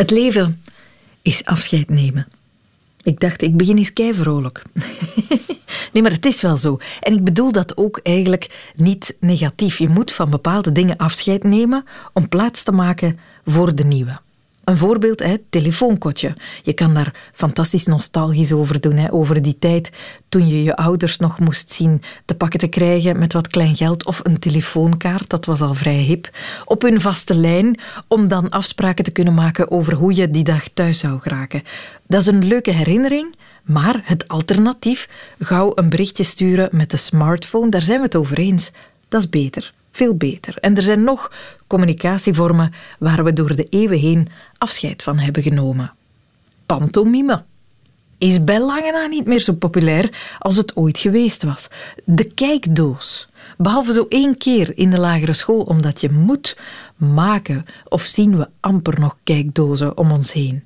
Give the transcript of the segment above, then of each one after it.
Het leven is afscheid nemen. Ik dacht, ik begin eens kei vrolijk. nee, maar het is wel zo. En ik bedoel dat ook eigenlijk niet negatief. Je moet van bepaalde dingen afscheid nemen om plaats te maken voor de nieuwe. Een voorbeeld, hè, telefoonkotje. Je kan daar fantastisch nostalgisch over doen. Hè, over die tijd toen je je ouders nog moest zien te pakken te krijgen met wat klein geld of een telefoonkaart, dat was al vrij hip, op hun vaste lijn om dan afspraken te kunnen maken over hoe je die dag thuis zou geraken. Dat is een leuke herinnering, maar het alternatief, gauw een berichtje sturen met de smartphone, daar zijn we het over eens. Dat is beter veel beter. En er zijn nog communicatievormen waar we door de eeuwen heen afscheid van hebben genomen. Pantomime is bij lange na niet meer zo populair als het ooit geweest was. De kijkdoos. Behalve zo één keer in de lagere school, omdat je moet maken, of zien we amper nog kijkdozen om ons heen.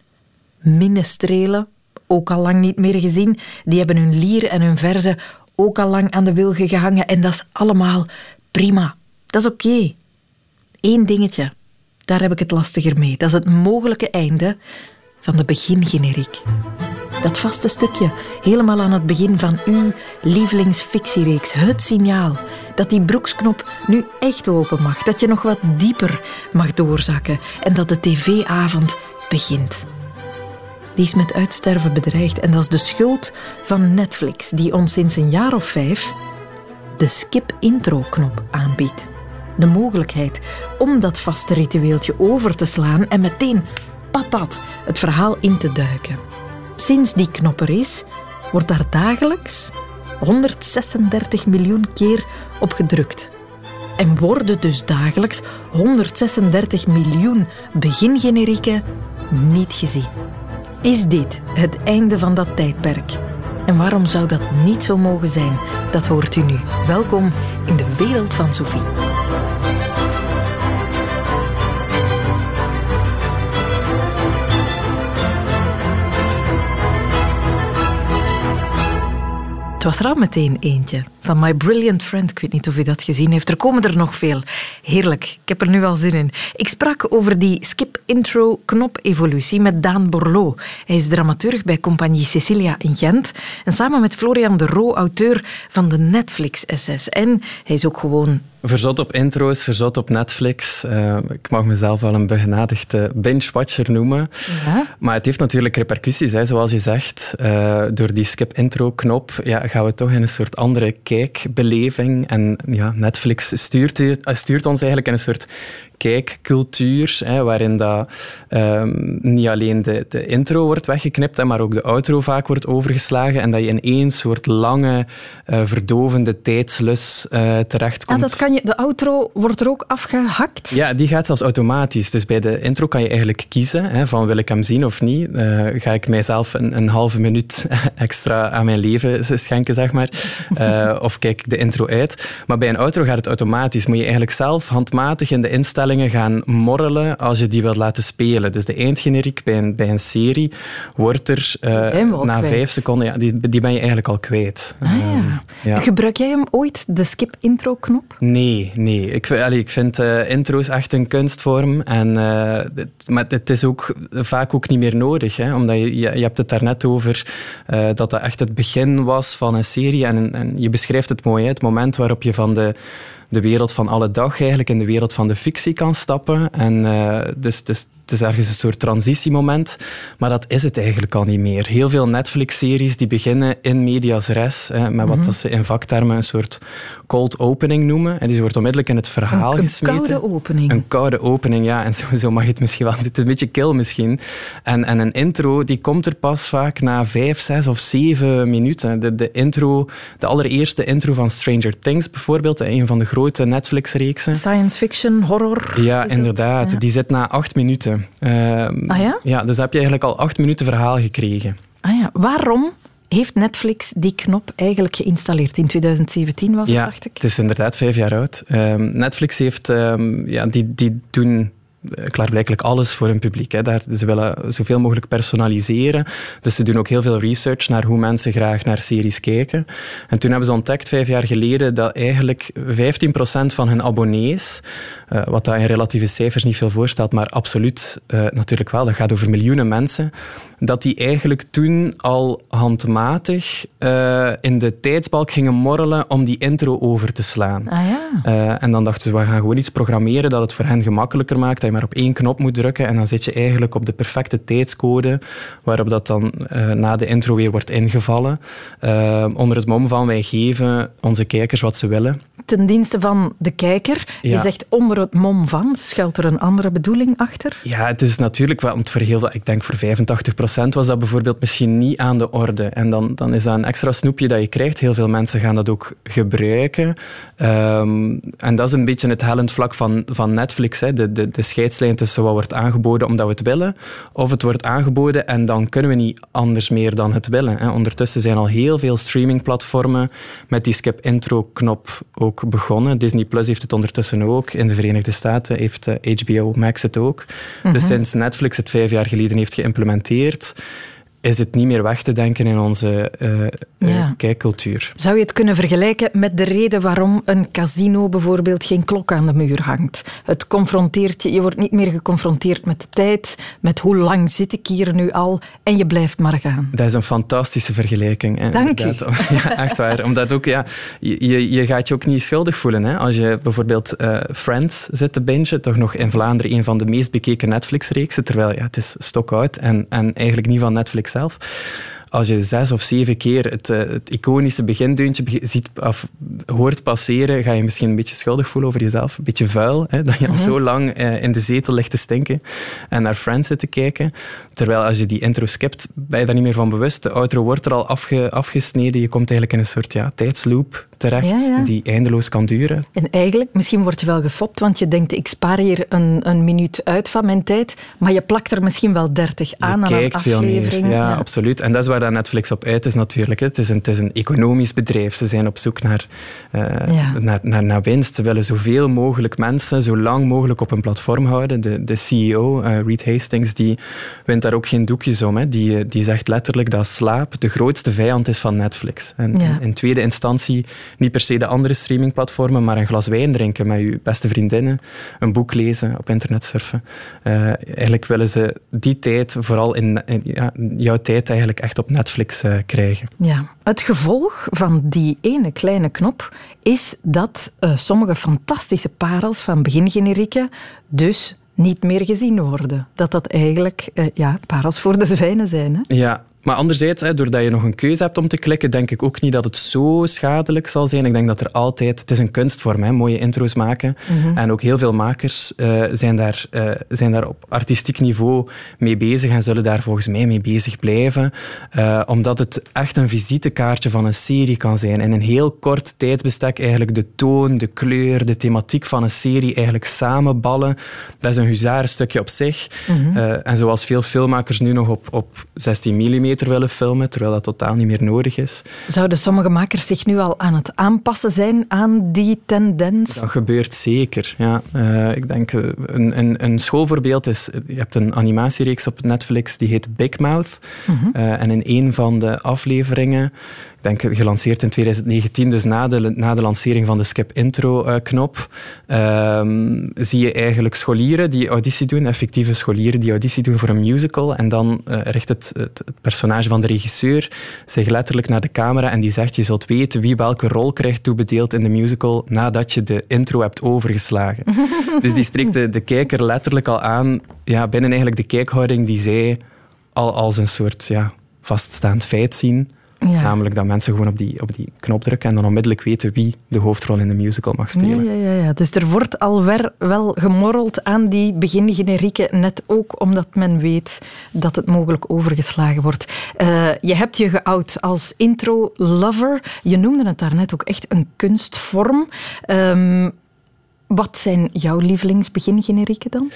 Minnestrelen, ook al lang niet meer gezien, die hebben hun lier en hun verzen ook al lang aan de wilgen gehangen en dat is allemaal prima. Dat is oké. Eén dingetje, daar heb ik het lastiger mee. Dat is het mogelijke einde van de begingeneriek. Dat vaste stukje, helemaal aan het begin van uw lievelingsfictiereeks. Het signaal dat die broeksknop nu echt open mag. Dat je nog wat dieper mag doorzakken en dat de tv-avond begint. Die is met uitsterven bedreigd en dat is de schuld van Netflix, die ons sinds een jaar of vijf de skip-intro-knop aanbiedt de mogelijkheid om dat vaste ritueeltje over te slaan en meteen patat het verhaal in te duiken. Sinds die knop er is, wordt daar dagelijks 136 miljoen keer op gedrukt. En worden dus dagelijks 136 miljoen begingenerieken niet gezien. Is dit het einde van dat tijdperk? En waarom zou dat niet zo mogen zijn? Dat hoort u nu. Welkom in de wereld van Sophie. Was er al meteen eentje van My Brilliant Friend. Ik weet niet of u dat gezien heeft. Er komen er nog veel. Heerlijk. Ik heb er nu al zin in. Ik sprak over die skip-intro-knop-evolutie met Daan Borlo. Hij is dramaturg bij Compagnie Cecilia in Gent. En samen met Florian de Roo, auteur van de Netflix-SS. En hij is ook gewoon Verzot op intro's, verzot op Netflix. Uh, ik mag mezelf wel een begenadigde binge-watcher noemen. Ja. Maar het heeft natuurlijk repercussies, hè. zoals je zegt. Uh, door die skip-intro-knop ja, gaan we toch in een soort andere kijkbeleving. En ja, Netflix stuurt, stuurt ons eigenlijk in een soort kijkcultuur, hè, waarin dat, um, niet alleen de, de intro wordt weggeknipt, hè, maar ook de outro vaak wordt overgeslagen en dat je in één soort lange, uh, verdovende tijdslus uh, terechtkomt. Ja, dat kan je, de outro wordt er ook afgehakt? Ja, die gaat zelfs automatisch. Dus bij de intro kan je eigenlijk kiezen hè, van wil ik hem zien of niet. Uh, ga ik mijzelf een, een, halve minuut extra aan mijn leven schenken, zeg maar. of kijk ik de intro uit. Maar bij een outro gaat het automatisch. Moet je eigenlijk zelf handmatig in de instellingen gaan morrelen als je die wilt laten spelen. Dus de eindgeneriek bij een, bij een serie wordt er uh, na vijf seconden, ja, die, die ben je eigenlijk al kwijt. Ah, ja. ja. Gebruik jij hem ooit, de skip-intro-knop? Nee, nee. Ik, allee, ik vind uh, intro's echt een kunstvorm. En, uh, maar het is ook vaak ook niet meer nodig. Hè, omdat je, je, je hebt het daarnet over dat dat echt het begin was van een serie. En, en je beschrijft het mooi, hè, het moment waarop je van de de wereld van alle dag eigenlijk in de wereld van de fictie kan stappen. En uh, dus, dus het is ergens een soort transitiemoment, maar dat is het eigenlijk al niet meer. Heel veel Netflix-series die beginnen in medias res, hè, met wat mm ze in vaktermen een soort cold opening noemen. En die wordt onmiddellijk in het verhaal een, gesmeten. Een koude opening. Een koude opening, ja. En zo, mag je het misschien wel. Het is een beetje kill misschien. En, en een intro, die komt er pas vaak na vijf, zes of zeven minuten. De, de intro, de allereerste intro van Stranger Things bijvoorbeeld, een van de grote Netflix-reeksen. Science fiction, horror. Ja, inderdaad. Die zit na acht minuten. Uh, ah ja? Ja, dus heb je eigenlijk al acht minuten verhaal gekregen. Ah ja, waarom heeft Netflix die knop eigenlijk geïnstalleerd? In 2017 was het, ja, dacht ik. het is inderdaad vijf jaar oud. Um, Netflix heeft, um, ja, die, die doen klaarblijkelijk alles voor hun publiek. Hè. Daar, ze willen zoveel mogelijk personaliseren. Dus ze doen ook heel veel research naar hoe mensen graag naar series kijken. En toen hebben ze ontdekt, vijf jaar geleden, dat eigenlijk 15% van hun abonnees, uh, wat dat in relatieve cijfers niet veel voorstelt, maar absoluut uh, natuurlijk wel, dat gaat over miljoenen mensen, dat die eigenlijk toen al handmatig uh, in de tijdsbalk gingen morrelen om die intro over te slaan. Ah, ja. en dan dachten ze, we gaan gewoon iets programmeren dat het voor hen gemakkelijker maakt, dat maar op één knop moet drukken en dan zit je eigenlijk op de perfecte tijdscode waarop dat dan uh, na de intro weer wordt ingevallen. onder het mom van wij geven onze kijkers wat ze willen. Ten dienste van de kijker. Ja. Je zegt onder het mom van, schuilt er een andere bedoeling achter? Ja, het is natuurlijk, want voor heel, ik denk voor 85% was dat bijvoorbeeld misschien niet aan de orde. En dan, dan is dat een extra snoepje dat je krijgt. Heel veel mensen gaan dat ook gebruiken. Um, en dat is een beetje het hellend vlak van, van Netflix. Hè. De, de, de scheidslijn tussen wat wordt aangeboden omdat we het willen, of het wordt aangeboden en dan kunnen we niet anders meer dan het willen. Hè. Ondertussen zijn al heel veel streamingplatformen met die skip intro-knop ook begonnen. Disney Plus heeft het ondertussen ook. In de Verenigde Staten heeft HBO eh, Max het ook. Mm -hmm. Dus sinds Netflix het vijf jaar geleden heeft geïmplementeerd, is het niet meer weg te denken in onze uh, ja. kijkcultuur. Zou je het kunnen vergelijken met de reden waarom een casino bijvoorbeeld geen klok aan de muur hangt? Het confronteert je, je wordt niet meer geconfronteerd met de tijd, met hoe lang zit ik hier nu al en je blijft maar gaan. Dat is een fantastische vergelijking. Dank je. Ja, echt waar. Omdat ook, ja, je, je gaat je ook niet schuldig voelen. Hè? Als je bijvoorbeeld uh, Friends zit te bingen, toch nog in Vlaanderen een van de meest bekeken Netflix-reeksen, terwijl ja, het is stock-out en, en eigenlijk niet van Netflix zelf als je zes of zeven keer het, het iconische begindeuntje ziet, of hoort passeren, ga je misschien een beetje schuldig voelen over jezelf. Een beetje vuil, hè, dat je al mm -hmm. zo lang uh, in de zetel ligt te stinken en naar Friends zit te kijken. Terwijl als je die intro skipt, ben je daar niet meer van bewust. De outro wordt er al afge, afgesneden. Je komt eigenlijk in een soort ja, tijdsloop terecht ja, ja. die eindeloos kan duren. En eigenlijk, misschien word je wel gefopt, want je denkt, ik spaar hier een, een minuut uit van mijn tijd, maar je plakt er misschien wel dertig aan je aan kijkt veel meer, ja, ja, absoluut. En dat is waar dat Netflix op uit is natuurlijk. Het is, een, het is een economisch bedrijf. Ze zijn op zoek naar, uh, ja. naar, naar, naar winst. Ze willen zoveel mogelijk mensen zo lang mogelijk op een platform houden. De, de CEO, uh, Reed Hastings, die wint daar ook geen doekjes om. Hè. Die, die zegt letterlijk dat slaap de grootste vijand is van Netflix. En in tweede instantie niet per se de andere streamingplatformen, maar een glas wijn drinken met je beste vriendinnen, een boek lezen, op internet surfen. Uh, eigenlijk willen ze die tijd, vooral in, in ja, jouw tijd, eigenlijk echt op Netflix uh, krijgen. Ja, het gevolg van die ene kleine knop is dat uh, sommige fantastische parels van begingenerieken dus niet meer gezien worden. Dat dat eigenlijk ja, parels voor de zwijnen zijn. Hè? Ja, maar anderzijds, hè, doordat je nog een keuze hebt om te klikken, denk ik ook niet dat het zo schadelijk zal zijn. Ik denk dat er altijd... Het is een kunstvorm, hè, mooie intro's maken. Mhm. En ook heel veel makers uh, zijn, daar, uh, zijn daar op artistiek niveau mee bezig en zullen daar volgens mij mee bezig blijven. Uh, omdat het echt een visitekaartje van een serie kan zijn. In een heel kort tijdsbestek eigenlijk de toon, de kleur, de thematiek van een serie eigenlijk samenballen. Dat is een huzarenstukje op zich. Mhm. en zoals veel filmmakers nu nog op, op 16 mm willen filmen, terwijl dat totaal niet meer nodig is. Zouden sommige makers zich nu al aan het aanpassen zijn aan die tendens? Dat gebeurt zeker, ja. Uh, ik denk, een, een, een schoolvoorbeeld is, je hebt een animatiereeks op Netflix, die heet Big Mouth. Mm -hmm. uh, en in een van de afleveringen denk gelanceerd in 2019, dus na de, na de lancering van de Skip Intro-knop, uh, um, zie je eigenlijk scholieren die auditie doen, effectieve scholieren die auditie doen voor een musical. En dan uh, richt het, het, het, personage van de regisseur zich letterlijk naar de camera en die zegt, je zult weten wie welke rol krijgt toebedeeld in de musical nadat je de intro hebt overgeslagen. dus die spreekt de, de kijker letterlijk al aan, ja, binnen eigenlijk de kijkhouding die zij al als een soort ja, vaststaand feit zien. Ja. Namelijk dat mensen gewoon op die, op die knop drukken en dan onmiddellijk weten wie de hoofdrol in de musical mag spelen. Ja, ja, ja. Dus er wordt al wel gemorreld aan die begingenerieken, net ook omdat men weet dat het mogelijk overgeslagen wordt. Uh, je hebt je geout als intro-lover. Je noemde het daarnet ook echt een kunstvorm. Um, wat zijn jouw lievelingsbegingenerieken dan?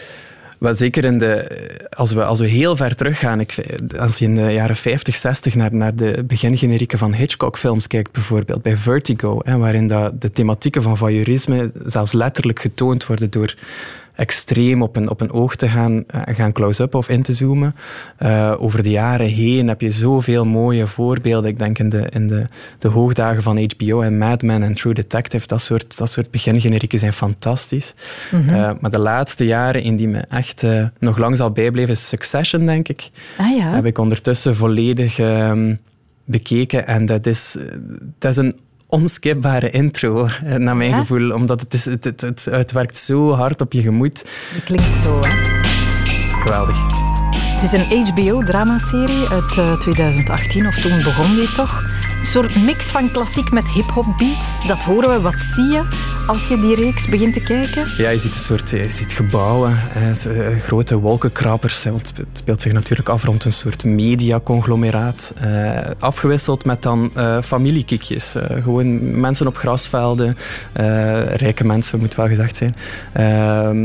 Wel, zeker in de, als, we, als we heel ver teruggaan, ik, als je in de jaren 50, 60 naar, naar de begingenerieken van Hitchcock-films kijkt, bijvoorbeeld bij Vertigo, waarin dat de thematieken van voyeurisme zelfs letterlijk getoond worden door extreem op een, op een oog te gaan, gaan close-up of in te zoomen. over de jaren heen heb je zoveel mooie voorbeelden. Ik denk in de, in de, de hoogdagen van HBO en Mad Men en True Detective, dat soort, dat soort begingenerieken zijn fantastisch. Mhm. maar de laatste jaren in die me echt nog lang zal bijblijven is Succession, denk ik. Ah, ja. Heb ik ondertussen volledig ehm, bekeken. En dat is, dat is een onskipbare intro, eh, naar mijn gevoel. Omdat het, is, het, het, het, het werkt zo hard op je gemoed. Je klinkt zo, hè? Geweldig. Het is een HBO-dramaserie uit 2018, eh, of toen begon die toch. Soort mix van klassiek met hip-hop beats. Dat horen we. Wat zie je als je die reeks begint te kijken? Ja, je ziet een soort je ziet gebouwen, eh, grote wolkenkrabbers. Want het speelt zich natuurlijk af rond een soort mediaconglomeraat. Eh, afgewisseld met dan uh, familiekikjes. gewoon mensen op grasvelden. rijke mensen, moet wel gezegd zijn.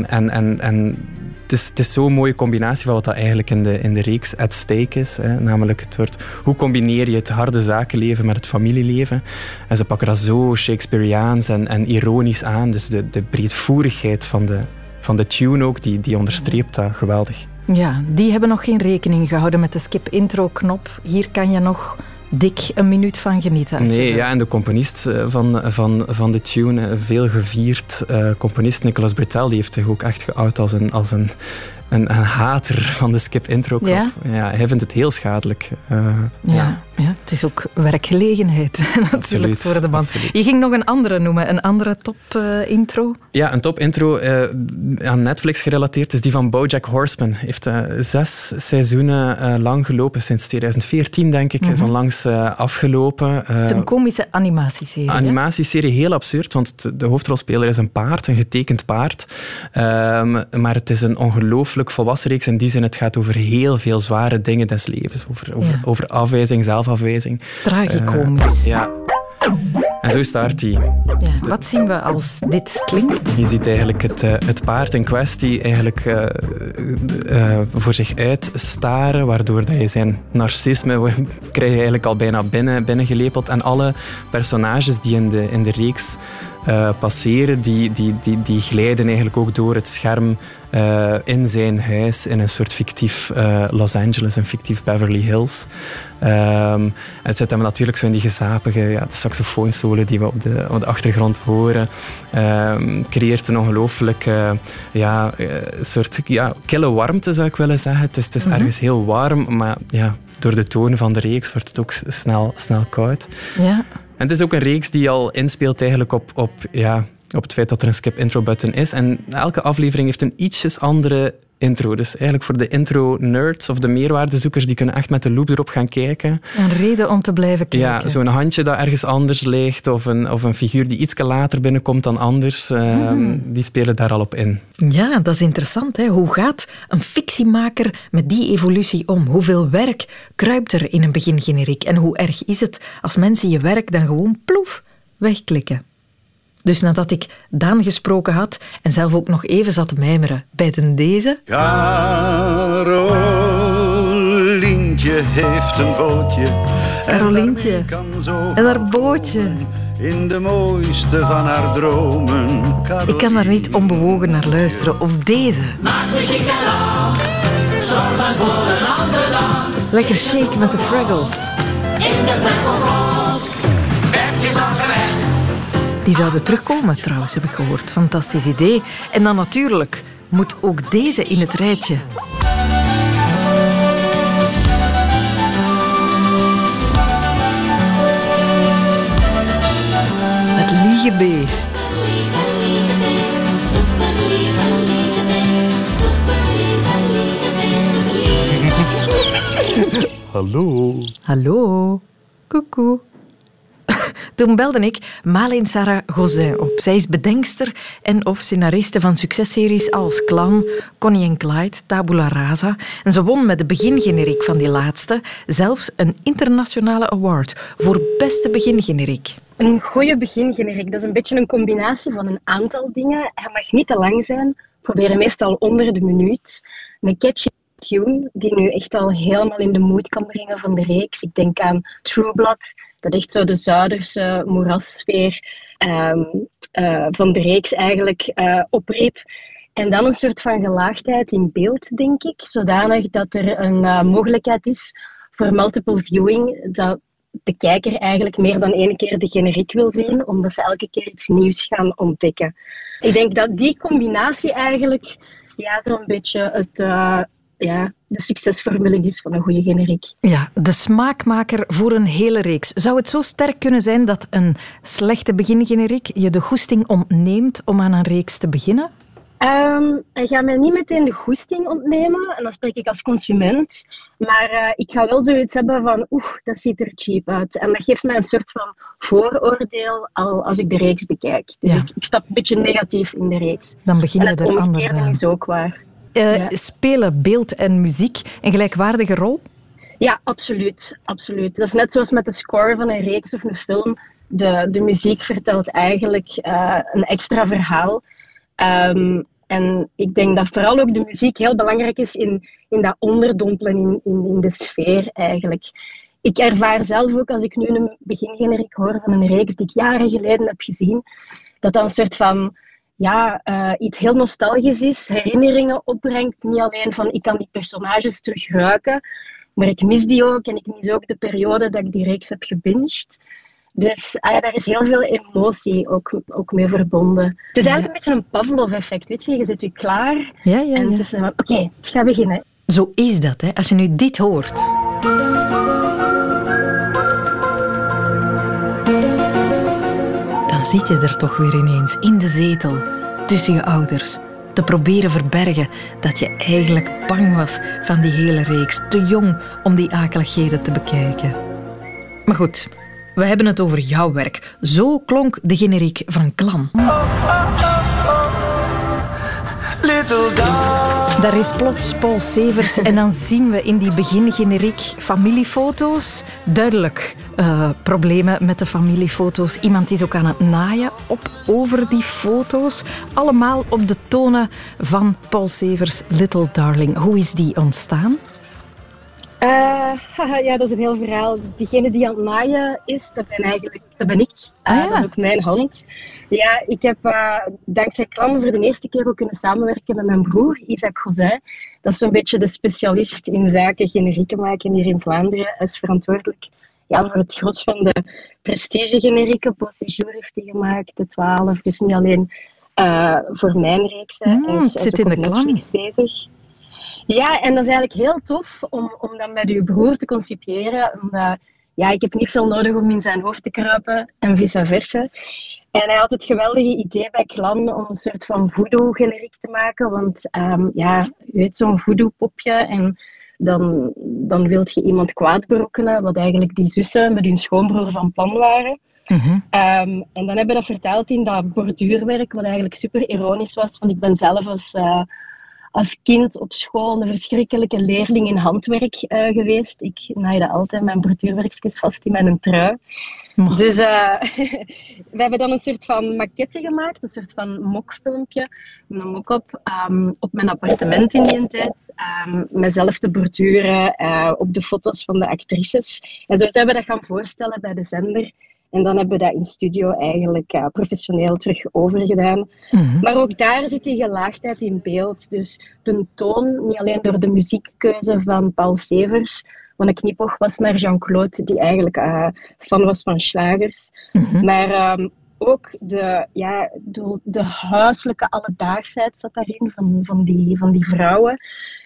en, en, en het is, het is zo'n mooie combinatie van wat dat eigenlijk in de, in de reeks at stake is. Hè. Namelijk het soort, hoe combineer je het harde zakenleven met het familieleven? En ze pakken dat zo Shakespeareaans en, en ironisch aan. Dus de, de breedvoerigheid van de, van de tune ook, die, die onderstreept dat geweldig. Ja, die hebben nog geen rekening gehouden met de skip-intro-knop. Hier kan je nog dik een minuut van genieten. Nee, ja, en de componist eh, van, van, van de tune, eh, veel gevierd uh, componist Nicolas Bretel, die heeft zich ook echt geout als een, als een een, een hater van de skip-intro-knop. Ja? ja? hij vindt het heel schadelijk. Uh, ja, ja. Ja. het is ook werkgelegenheid natuurlijk absoluut, voor de man. Je ging nog een andere noemen, een andere top-intro. Uh, ja, een top-intro uh, aan Netflix gerelateerd is die van BoJack Horseman. Heeft zes seizoenen lang gelopen, sinds 2014 denk ik. Mm Is onlangs afgelopen. het is een komische animatieserie. Animatieserie, heel absurd, want de hoofdrolspeler is een paard, een getekend paard. Ehm, maar het is een ongelooflijk volwassen reeks in die zin. Het gaat over heel veel zware dingen des levens. Over, over, over afwijzing, zelfafwijzing. Tragicomisch. Uh, ja. En zo start hij. Ja, wat zien we als dit klinkt? Je ziet eigenlijk het, uh, het paard in kwestie eigenlijk uh, uh, voor zich uit staren, waardoor dat je zijn narcisme krijg je eigenlijk al bijna binnen, binnengelepeld. En alle personages die in de, in de reeks uh, passeren, die, die, die, die glijden eigenlijk ook door het scherm uh, in zijn huis in een soort fictief uh, Los Angeles, een fictief Beverly Hills. Um, en het zit hem natuurlijk zo in die gezapige ja, de saxofoonsolo die we op de, op de achtergrond horen. Um, creëert een ongelooflijk ja, soort ja, kille warmte, zou ik willen zeggen. Het is, het is mhm. ergens heel warm, maar ja, door de tonen van de reeks wordt het ook snel, snel koud. Ja. En het is ook een reeks die al inspeelt eigenlijk op, op, ja, op het feit dat er een skip intro button is. En elke aflevering heeft een ietsjes andere intro. Dus eigenlijk voor de intro-nerds of de meerwaardezoekers, die kunnen echt met de loop erop gaan kijken. Een reden om te blijven kijken. Ja, zo'n handje dat ergens anders ligt, of een, of een figuur die iets later binnenkomt dan anders, uh, die spelen daar al op in. Ja, dat is interessant. Hè? Hoe gaat een fictiemaker met die evolutie om? Hoeveel werk kruipt er in een begingeneriek? En hoe erg is het als mensen je werk dan gewoon ploef wegklikken? Dus nadat ik Daan gesproken had en zelf ook nog even zat mijmeren bij den deze... Carolientje heeft een bootje. Carolientje en haar bootje. In de mooiste van haar dromen. Ik kan daar niet onbewogen naar luisteren. Of deze. Maak muziek en lach. Zorg dan voor een andere dag. Lekker shake met de Fraggles. In de Fraggles. Die zouden terugkomen trouwens, heb ik gehoord. Fantastisch idee. En dan natuurlijk moet ook deze in het rijtje. Het liegebeest. Hallo. Hallo. Koekoe. Toen belde ik Malin Sarah Gozin op. Zij is bedenkster en of scenariste van successeries als Clan, Connie and Clyde, Tabula Rasa. En ze won met de begingeneriek van die laatste zelfs een internationale award voor beste begingeneriek. Een goede begingeneriek, dat is een beetje een combinatie van een aantal dingen. Hij mag niet te lang zijn, proberen meestal onder de minuut. Een catchy tune die nu echt al helemaal in de mood kan brengen van de reeks. Ik denk aan True Blood, dat echt zo de Zuiderse moerassfeer um, van de reeks eigenlijk uh, opriep. En dan een soort van gelaagdheid in beeld, denk ik, zodanig dat er een uh, mogelijkheid is voor multiple viewing, dat de kijker eigenlijk meer dan één keer de generiek wil zien, omdat ze elke keer iets nieuws gaan ontdekken. Ik denk dat die combinatie eigenlijk ja, zo'n beetje het, ja, de succesformule is van een goede generiek. Ja, de smaakmaker voor een hele reeks. Zou het zo sterk kunnen zijn dat een slechte begingeneriek je de goesting ontneemt om aan een reeks te beginnen? Um, hij gaat mij niet meteen de goesting ontnemen, en dan spreek ik als consument. Maar uh, ik ga wel zoiets hebben van, oeh, dat ziet er cheap uit. En dat geeft mij een soort van vooroordeel al als ik de reeks bekijk. Dus ja. ik, ik, stap een beetje negatief in de reeks. Dan begin je er anders aan. is ook waar. Uh, ja. Spelen beeld en muziek een gelijkwaardige rol? Ja, absoluut, absoluut. Dat is net zoals met de score van een reeks of een film. De, de muziek vertelt eigenlijk uh, een extra verhaal. Um, en ik denk dat vooral ook de muziek heel belangrijk is in, in dat onderdompelen in, in, in de sfeer eigenlijk. Ik ervaar zelf ook als ik nu een begingeneriek hoor van een reeks die ik jaren geleden heb gezien, dat dat een soort van ja, uh, iets heel nostalgisch is, herinneringen opbrengt. Niet alleen van ik kan die personages terugruiken, maar ik mis die ook en ik mis ook de periode dat ik die reeks heb gebinged. Dus ah ja, daar is heel veel emotie ook, ook mee verbonden. Het is eigenlijk een beetje een Pavlov-effect. Weet je, je zit je klaar ja, ja, en het is oké, okay, het gaat beginnen. Zo is dat, hè? als je nu dit hoort. Dan zit je er toch weer ineens in de zetel tussen je ouders te proberen verbergen dat je eigenlijk bang was van die hele reeks, te jong om die akeligheden te bekijken. Maar goed, we hebben het over jouw werk. Zo klonk de generiek van Klan. Daar is plots Paul Severs en dan zien we in die begingeneriek familiefoto's. Duidelijk uh, problemen met de familiefoto's. Iemand is ook aan het naaien op over die foto's. Allemaal op de tonen van Paul Severs' Little Darling. Hoe is die ontstaan? Uh, ja, dat is een heel verhaal. Diegene die aan het naaien is, dat ben, eigenlijk, dat ben ik. Ah, ja. Dat is ook mijn hand. Ja, ik heb uh, dankzij klanten voor de eerste keer ook kunnen samenwerken met mijn broer, Isaac Gozin. Dat is zo'n beetje de specialist in zaken generieken maken hier in Vlaanderen. Hij is verantwoordelijk ja, voor het gros van de prestige-generieken. Posijour heeft hij gemaakt, de 12. Dus niet alleen voor mijn reeks. Mm, het zit in de klan. Ja, en dat is eigenlijk heel tof om, om dat met uw broer te concipiëren. Omdat, ja, ik heb niet veel nodig om in zijn hoofd te kruipen en vice versa. En hij had het geweldige idee bij Klan om een soort van voodoo-generiek te maken. Want um, ja, u weet, zo'n voodoo-popje en dan, dan wilt je iemand kwaad berokkenen, wat eigenlijk die zussen met hun schoonbroer van plan waren. Mm -hmm. um, en dan hebben we dat verteld in dat borduurwerk, wat eigenlijk super ironisch was. Want ik ben zelf als... Uh, als kind op school een verschrikkelijke leerling in handwerk uh, geweest. Ik naaide altijd mijn borduurwerkjes vast in mijn trui. Oh. Dus uh, we hebben dan een soort van maquette gemaakt, een soort van mokfilmpje, een mock-up um, op mijn appartement in die tijd. Um, mezelf te borduren uh, op de foto's van de actrices. En zo hebben we dat gaan voorstellen bij de zender. En dan hebben we dat in studio eigenlijk uh, professioneel terug overgedaan. Mm-hmm. Maar ook daar zit die gelaagdheid in beeld. Dus de toon, niet alleen door de muziekkeuze van Paul Severs, want een knipoog was naar Jean-Claude, die eigenlijk uh, fan was van slagers. Mm-hmm. Maar um, ook de, ja, de, de huiselijke alledaagsheid zat daarin van, van, die, van die vrouwen.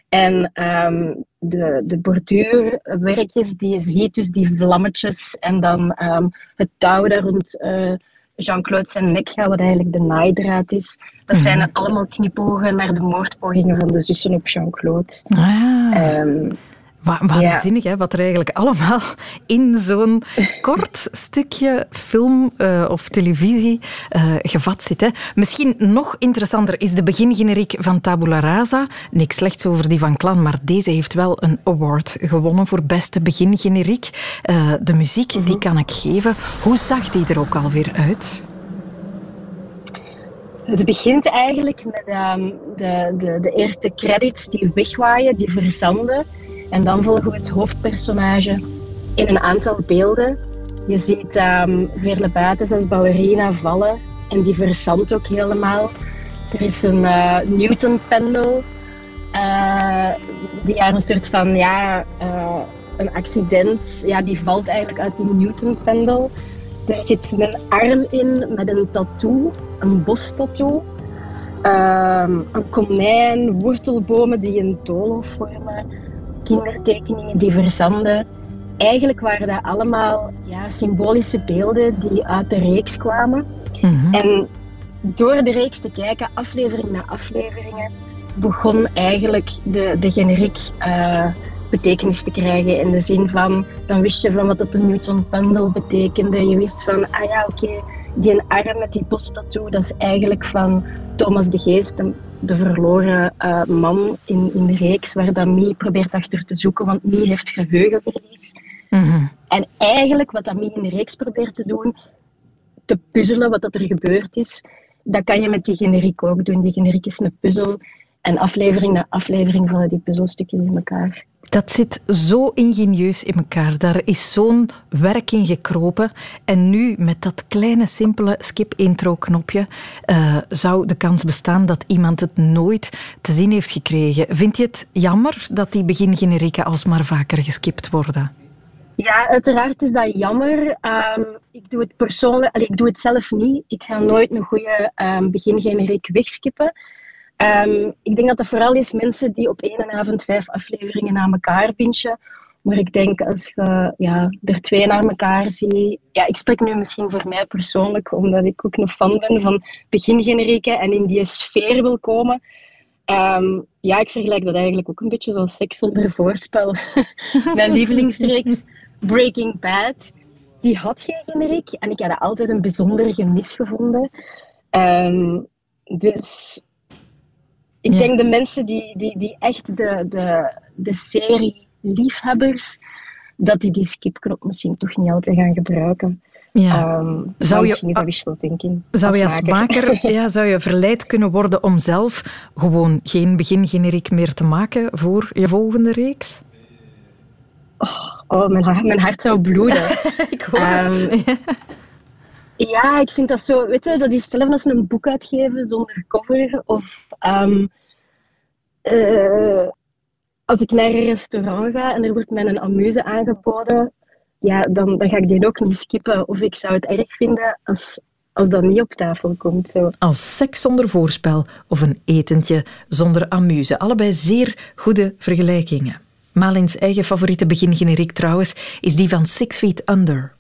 En um, de, de borduurwerkjes die je ziet, dus die vlammetjes en dan um, het touw daar rond uh, Jean-Claude zijn nek gaat, wat eigenlijk de naaidraad is. Dat Mhm. zijn allemaal knipogen naar de moordpogingen van de zussen op Jean-Claude. Ah, Um, wa- waanzinnig, hè, wat er eigenlijk allemaal in zo'n kort stukje film eh, of televisie eh, gevat zit. Hè. Misschien nog interessanter is de begingeneriek van Tabula Rasa. Niks slechts over die van Klan, maar deze heeft wel een award gewonnen voor beste begingeneriek. Eh, de muziek, die kan ik geven. Hoe zag die er ook alweer uit? Het begint eigenlijk met ehm, de, de, de eerste credits die wegwaaien, die verzanden. En dan volgen we het hoofdpersonage in een aantal beelden. Je ziet um, Buitens als ballerina vallen en die verzandt ook helemaal. Er is een uh, Newton-pendel uh, die daar een soort van, ja, uh, een accident, ja, die valt eigenlijk uit die Newton-pendel. Er zit een arm in met een tattoo, een bostattoo. Um, een konijn, wortelbomen die een doolhof vormen, kindertekeningen die verzanden. Eigenlijk waren dat allemaal ja, symbolische beelden die uit de reeks kwamen. Mm En door de reeks te kijken, aflevering na afleveringen, begon eigenlijk de, de generiek uh, betekenis te krijgen. In de zin van, dan wist je van wat dat de Newton-pendel betekende. Je wist van, ah ja, oké, okay, die arm met die posttattoo, dat is eigenlijk van Thomas de Geest, de, de verloren uh, man in, in de reeks, waar dan Mie probeert achter te zoeken, want Mie heeft geheugenverlies. Mm -hmm. En eigenlijk wat dat Mie in de reeks probeert te doen, te puzzelen wat dat er gebeurd is, dat kan je met die generiek ook doen. Die generiek is een puzzel en aflevering na aflevering vallen die puzzelstukjes in elkaar. Dat zit zo ingenieus in elkaar. Daar is zo'n werk in gekropen. En nu, met dat kleine, simpele skip-intro-knopje, uh, zou de kans bestaan dat iemand het nooit te zien heeft gekregen. Vind je het jammer dat die begingenerieken alsmaar vaker geskipt worden? Ja, uiteraard is dat jammer. Um, ik doe het persoonlijk, allee, ik doe het zelf niet. Ik ga nooit een goede um, begingeneriek wegskippen. Um, ik denk dat dat vooral is mensen die op één avond vijf afleveringen na elkaar bingen. Maar ik denk als je ja, er twee naar elkaar ziet. Ja, ik spreek nu misschien voor mij persoonlijk, omdat ik ook een fan ben van begingenerieken en in die sfeer wil komen. Um, ja, ik vergelijk dat eigenlijk ook een beetje zoals seks zonder voorspel. Mijn lievelingsreeks, Breaking Bad, die had geen generiek en ik had altijd een bijzonder gemis gevonden. Um, dus ik denk de mensen die, die, die echt de, de, de serie liefhebbers, dat die die skipknop misschien toch niet altijd gaan gebruiken. Ja. Um, zou je, misschien is dat wishful thinking. Zou je als maker ja, zou je verleid kunnen worden om zelf gewoon geen begingeneriek meer te maken voor je volgende reeks? Oh, oh mijn, hart, mijn hart zou bloeden. ik hoor um, het. Ja, ik vind dat zo, weet je, dat is hetzelfde als een boek uitgeven zonder cover. Of um, uh, als ik naar een restaurant ga en er wordt mij een amuse aangeboden, ja, dan, dan ga ik die ook niet skippen. Of ik zou het erg vinden als, als dat niet op tafel komt. Zo. Als seks zonder voorspel of een etentje zonder amuse. Allebei zeer goede vergelijkingen. Malins eigen favoriete begingeneriek trouwens is die van Six Feet Under.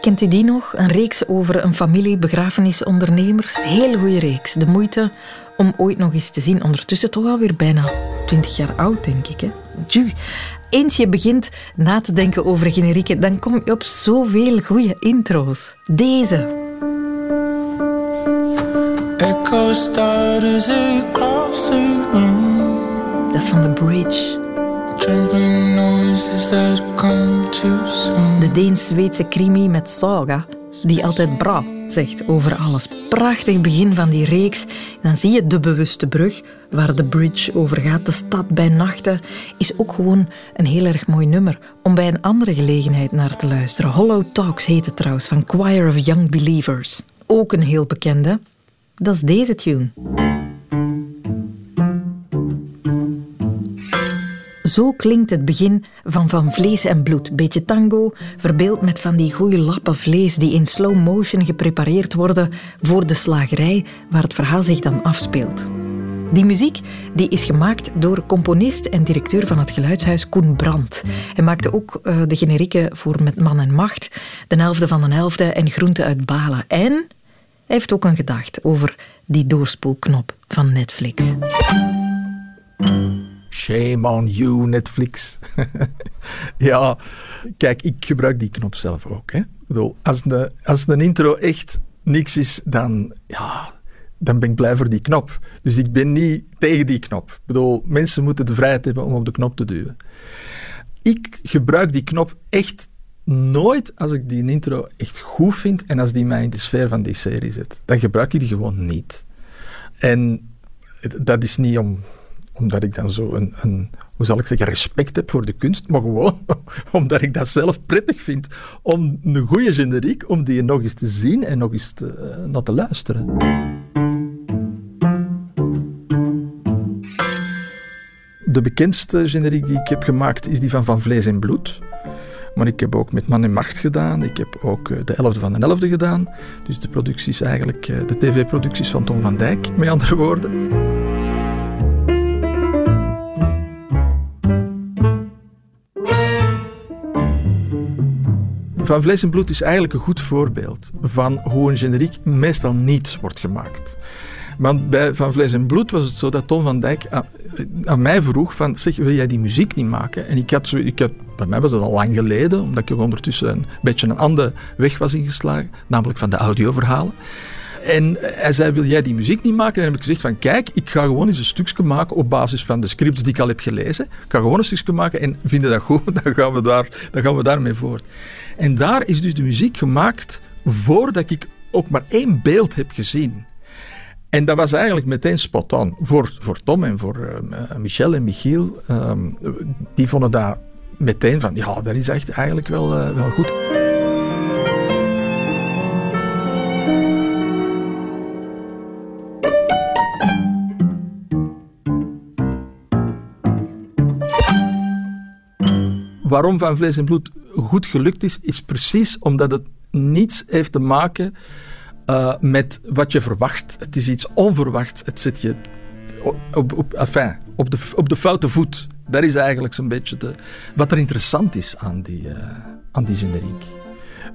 Kent u die nog? Een reeks over een familie begrafenisondernemers. Heel goede reeks. De moeite om ooit nog eens te zien. Ondertussen toch alweer bijna 20 jaar oud, denk ik. Hè? Eens je begint na te denken over generieken, dan kom je op zoveel goede intro's. Deze. Echo across the room. Dat is van The Bridge. De Deens-Zweedse crimi met Saga, die altijd bra zegt over alles. Prachtig begin van die reeks. Dan zie je de bewuste brug waar de bridge over gaat. De stad bij nachten is ook gewoon een heel erg mooi nummer om bij een andere gelegenheid naar te luisteren. Hollow Talks heet het trouwens, van Choir of Young Believers. Ook een heel bekende. Dat is deze tune. Zo klinkt het begin van Van Vlees en Bloed. Beetje tango, verbeeld met van die goede lappen vlees die in slow motion geprepareerd worden voor de slagerij waar het verhaal zich dan afspeelt. Die muziek die is gemaakt door componist en directeur van het geluidshuis Koen Brandt. Hij maakte ook uh, de generieken voor Met Man en Macht, De Elfde van de Elfde en Groente uit Balen. En hij heeft ook een gedacht over die doorspoelknop van Netflix. Shame on you, Netflix. ja, kijk, ik gebruik die knop zelf ook. Hè. Ik bedoel, als, de, als een intro echt niks is, dan, ja, dan ben ik blij voor die knop. Dus ik ben niet tegen die knop. Ik bedoel, mensen moeten de vrijheid hebben om op de knop te duwen. Ik gebruik die knop echt nooit als ik die intro echt goed vind en als die mij in de sfeer van die serie zet. Dan gebruik ik die gewoon niet. En dat is niet om omdat ik dan zo een, een, hoe zal ik zeggen, respect heb voor de kunst, maar gewoon omdat ik dat zelf prettig vind om een goede generiek, om die nog eens te zien en nog eens te, eh, naar te luisteren. De bekendste generiek die ik heb gemaakt is die van Van Vlees en Bloed. Maar ik heb ook met Man in Macht gedaan. Ik heb ook eh, de elfde van de elfde gedaan. Dus de producties eigenlijk, eh, de tv-producties van Tom van Dijk, met andere woorden. Van Vlees en Bloed is eigenlijk een goed voorbeeld van hoe een generiek meestal niet wordt gemaakt. Want bij Van Vlees en Bloed was het zo dat Tom van Dijk aan, mij vroeg van, zeg, wil jij die muziek niet maken? En ik had, ik had, bij mij was dat al lang geleden, omdat ik ondertussen een beetje een andere weg was ingeslagen, namelijk van de audioverhalen. En hij zei, wil jij die muziek niet maken? En dan heb ik gezegd van, kijk, ik ga gewoon eens een stukje maken op basis van de scripts die ik al heb gelezen. Ik ga gewoon een stukje maken en vinden dat goed, dan gaan we, daar, dan gaan we daarmee voort. En daar is dus de muziek gemaakt voordat ik ook maar één beeld heb gezien. En dat was eigenlijk meteen spot. Voor, voor Tom en voor uh, Michel en Michiel. Um, die vonden dat meteen van, ja, dat is echt eigenlijk wel, wel goed. Waarom Van Vlees en Bloed goed gelukt is, is precies omdat het niets heeft te maken uh, met wat je verwacht. Het is iets onverwachts. Het zet je op, op, op, de, op de foute voet. Dat is eigenlijk zo'n beetje de, wat er interessant is aan die, uh, aan die generiek.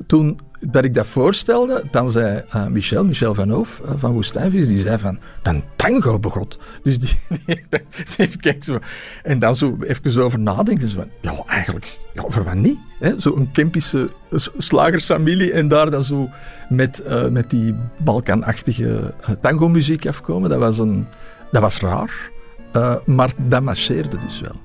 Toen dat ik dat voorstelde, dan zei uh, Michel, Michel van Hoof uh, van Woestijnvis, die zei van, dan tango begot. Dus die, die, die. En dan zo even over nadenken. Zo van, ja, eigenlijk, ja, voor wat niet? Zo'n Kempische slagersfamilie en daar dan zo met, uh, met die Balkanachtige tango-muziek afkomen. Dat was, een, dat was raar, maar dat marcheerde dus wel.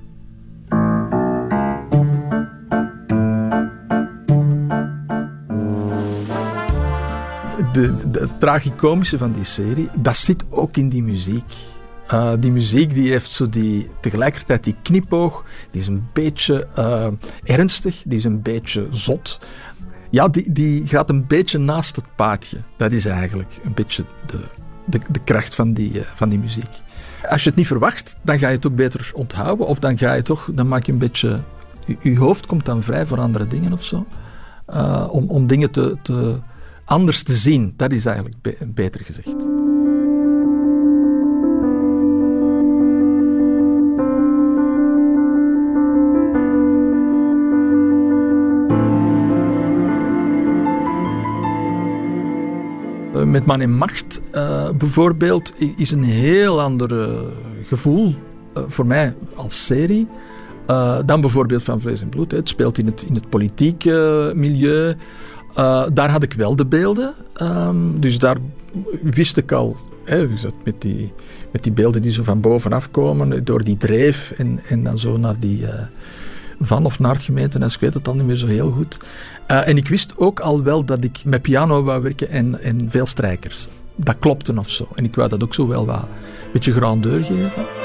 De, de, tragicomische van die serie, dat zit ook in die muziek. Uh, die muziek die heeft zo die, tegelijkertijd die knipoog, die is een beetje uh, ernstig, die is een beetje zot. Ja, die, die gaat een beetje naast het paadje. Dat is eigenlijk een beetje de, de, de kracht van die, uh, van die muziek. Als je het niet verwacht, dan ga je het ook beter onthouden. Of dan ga je toch, dan maak je een beetje. Je, je hoofd komt dan vrij voor andere dingen of zo. om, om dingen te, te, anders te zien. Dat is eigenlijk beter gezegd. Eh, met Man in Macht uh, bijvoorbeeld is een heel ander uh, gevoel voor mij als serie dan bijvoorbeeld van Vlees en Bloed. Het speelt in het, in het politieke milieu. Uh, daar had ik wel de beelden. Um, dus daar wist ik al, hè, met, die, met die beelden die zo van bovenaf komen, door die dreef en, en dan zo naar die. Uh, van of naar het gemeentehuis, ik weet het dan niet meer zo heel goed. Uh, en ik wist ook al wel dat ik met piano wou werken en, en veel strijkers. Dat klopte of zo. En ik wou dat ook zo wel wat een beetje grandeur geven.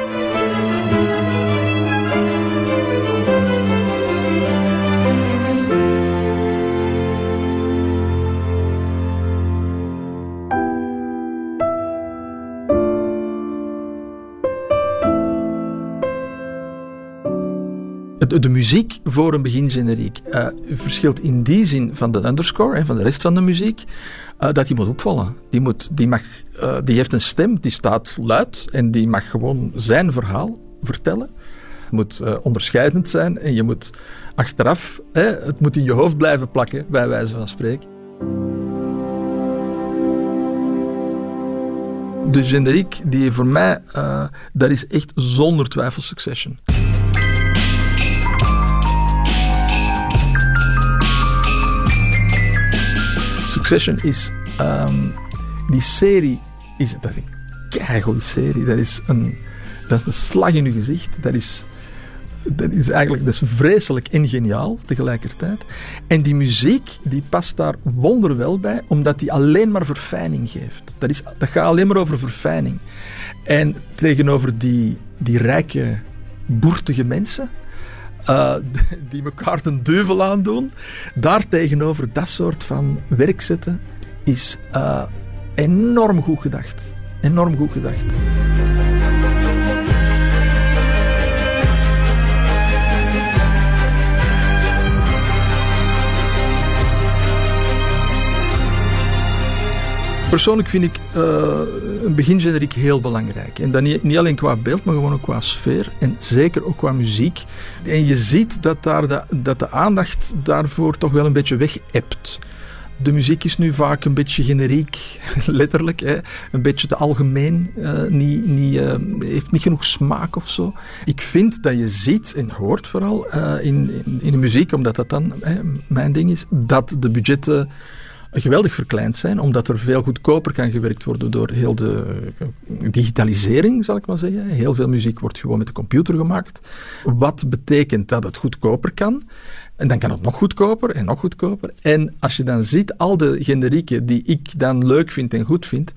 De muziek voor een begingeneriek uh, verschilt in die zin van de underscore en van de rest van de muziek, uh, dat die moet opvallen. Die, moet, die, mag, uh, die heeft een stem, die staat luid en die mag gewoon zijn verhaal vertellen. Het moet onderscheidend zijn en je moet achteraf, hè, het moet in je hoofd blijven plakken, bij wijze van spreken. De generiek die voor mij, dat is echt zonder twijfel Succession. Succession is... Um, die serie is... Dat is een keigoede serie. Dat is een, dat is een slag in je gezicht. Dat is... Dat is eigenlijk dat is vreselijk en geniaal tegelijkertijd. En die muziek die past daar wonderwel bij, omdat die alleen maar verfijning geeft. Dat, is, dat gaat alleen maar over verfijning. En tegenover die, die rijke, boertige mensen, uh, die elkaar een duivel aandoen. Daar tegenover dat soort van werk zetten is uh, enorm goed gedacht. Enorm goed gedacht. Persoonlijk vind ik uh, een begingeneriek heel belangrijk. En dat niet, niet, alleen qua beeld, maar gewoon ook qua sfeer. En zeker ook qua muziek. En je ziet dat, daar de, dat de aandacht daarvoor toch wel een beetje weg hebt. De muziek is nu vaak een beetje generiek, letterlijk. Hè. Een beetje te algemeen. Uh, niet, niet, uh, heeft niet genoeg smaak of zo. Ik vind dat je ziet en hoort vooral in, in, in, de muziek, omdat dat dan mijn ding is, dat de budgetten geweldig verkleind zijn, omdat er veel goedkoper kan gewerkt worden door heel de digitalisering, zal ik maar zeggen. Heel veel muziek wordt gewoon met de computer gemaakt. Wat betekent dat het goedkoper kan? En dan kan het nog goedkoper en nog goedkoper. En als je dan ziet, al de generieken die ik dan leuk vind en goed vind,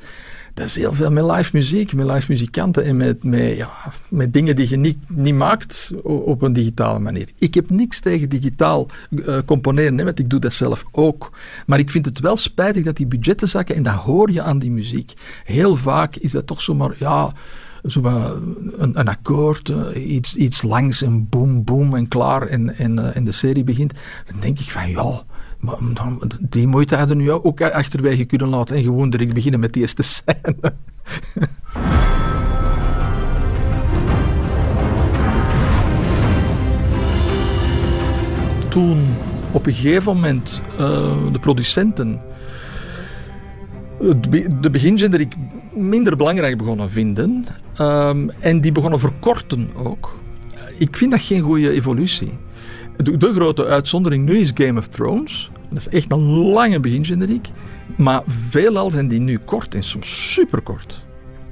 dat is heel veel met live muziek, met live muzikanten en met, met, ja, met dingen die je niet, niet maakt op een digitale manier. Ik heb niks tegen digitaal uh, componeren, hè, want ik doe dat zelf ook. Maar ik vind het wel spijtig dat die budgetten zakken en dat hoor je aan die muziek. Heel vaak is dat toch zomaar, ja zo een, een akkoord, eh, iets, iets langs en boom, boom en klaar en, en, uh, en de serie begint. Dan denk ik van ja, maar, die moeite hadden nu ook achterwege kunnen laten en gewoon direct beginnen met die eerste scène. Toen op een gegeven moment uh, de producenten de begingeneriek minder belangrijk begonnen vinden um, en die begonnen verkorten ook. Ik vind dat geen goede evolutie. De, de, grote uitzondering nu is Game of Thrones. Dat is echt een lange begingeneriek. Maar veelal zijn die nu kort en soms superkort.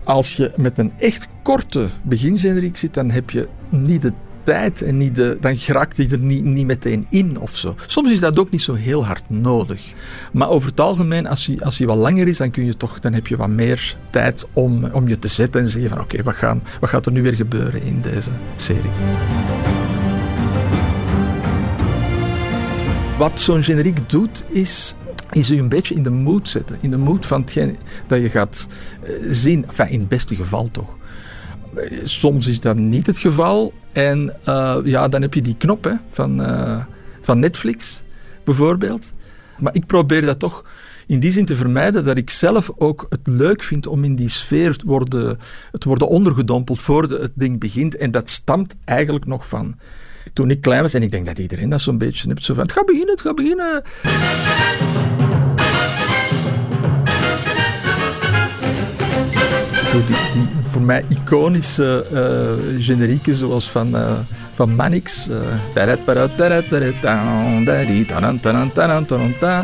Als je met een echt korte begingeneriek zit, dan heb je niet de tijd en niet de, dan geraakt hij er niet, niet meteen in of zo. Soms is dat ook niet zo heel hard nodig. Maar over het algemeen, als hij, als hij wat langer is, dan, kun je toch, dan heb je wat meer tijd om, om je te zetten en zeggen van oké, wat, gaan, wat gaat er nu weer gebeuren in deze serie. Wat zo'n generiek doet, is is u een beetje in de mood zetten. In de mood van hetgeen dat je gaat eh, zien. Enfin, in het beste geval toch. Eh, soms is dat niet het geval. En uh, ja, dan heb je die knop hè, van, van Netflix, bijvoorbeeld. Maar ik probeer dat toch in die zin te vermijden dat ik zelf ook het leuk vind om in die sfeer te worden, te worden ondergedompeld voordat het ding begint. En dat stamt eigenlijk nog van toen ik klein was. En ik denk dat iedereen dat zo'n beetje heeft. Zo van, het gaat beginnen, het gaat beginnen. Zo die, voor mij iconische uh, generieken zoals van, uh, van Manix. Uh,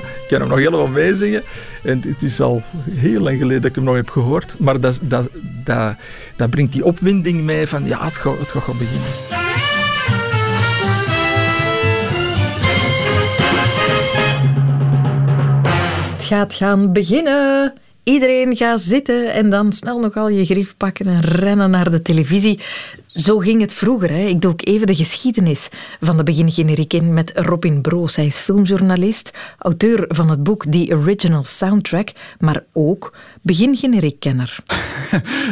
ik kan hem nog helemaal meezingen. En het is al heel lang geleden dat ik hem nog heb gehoord. Maar dat, dat, dat, dat brengt die opwinding mee van ja, het gaat, het gaat beginnen. Gaat gaan beginnen. Iedereen gaat zitten en dan snel nogal je grief pakken en rennen naar de televisie. Zo ging het vroeger. Hè. Ik doe ook even de geschiedenis van de begingeneriek in met Robin Broos. Hij is filmjournalist, auteur van het boek The Original Soundtrack, maar ook begingeneriekkenner.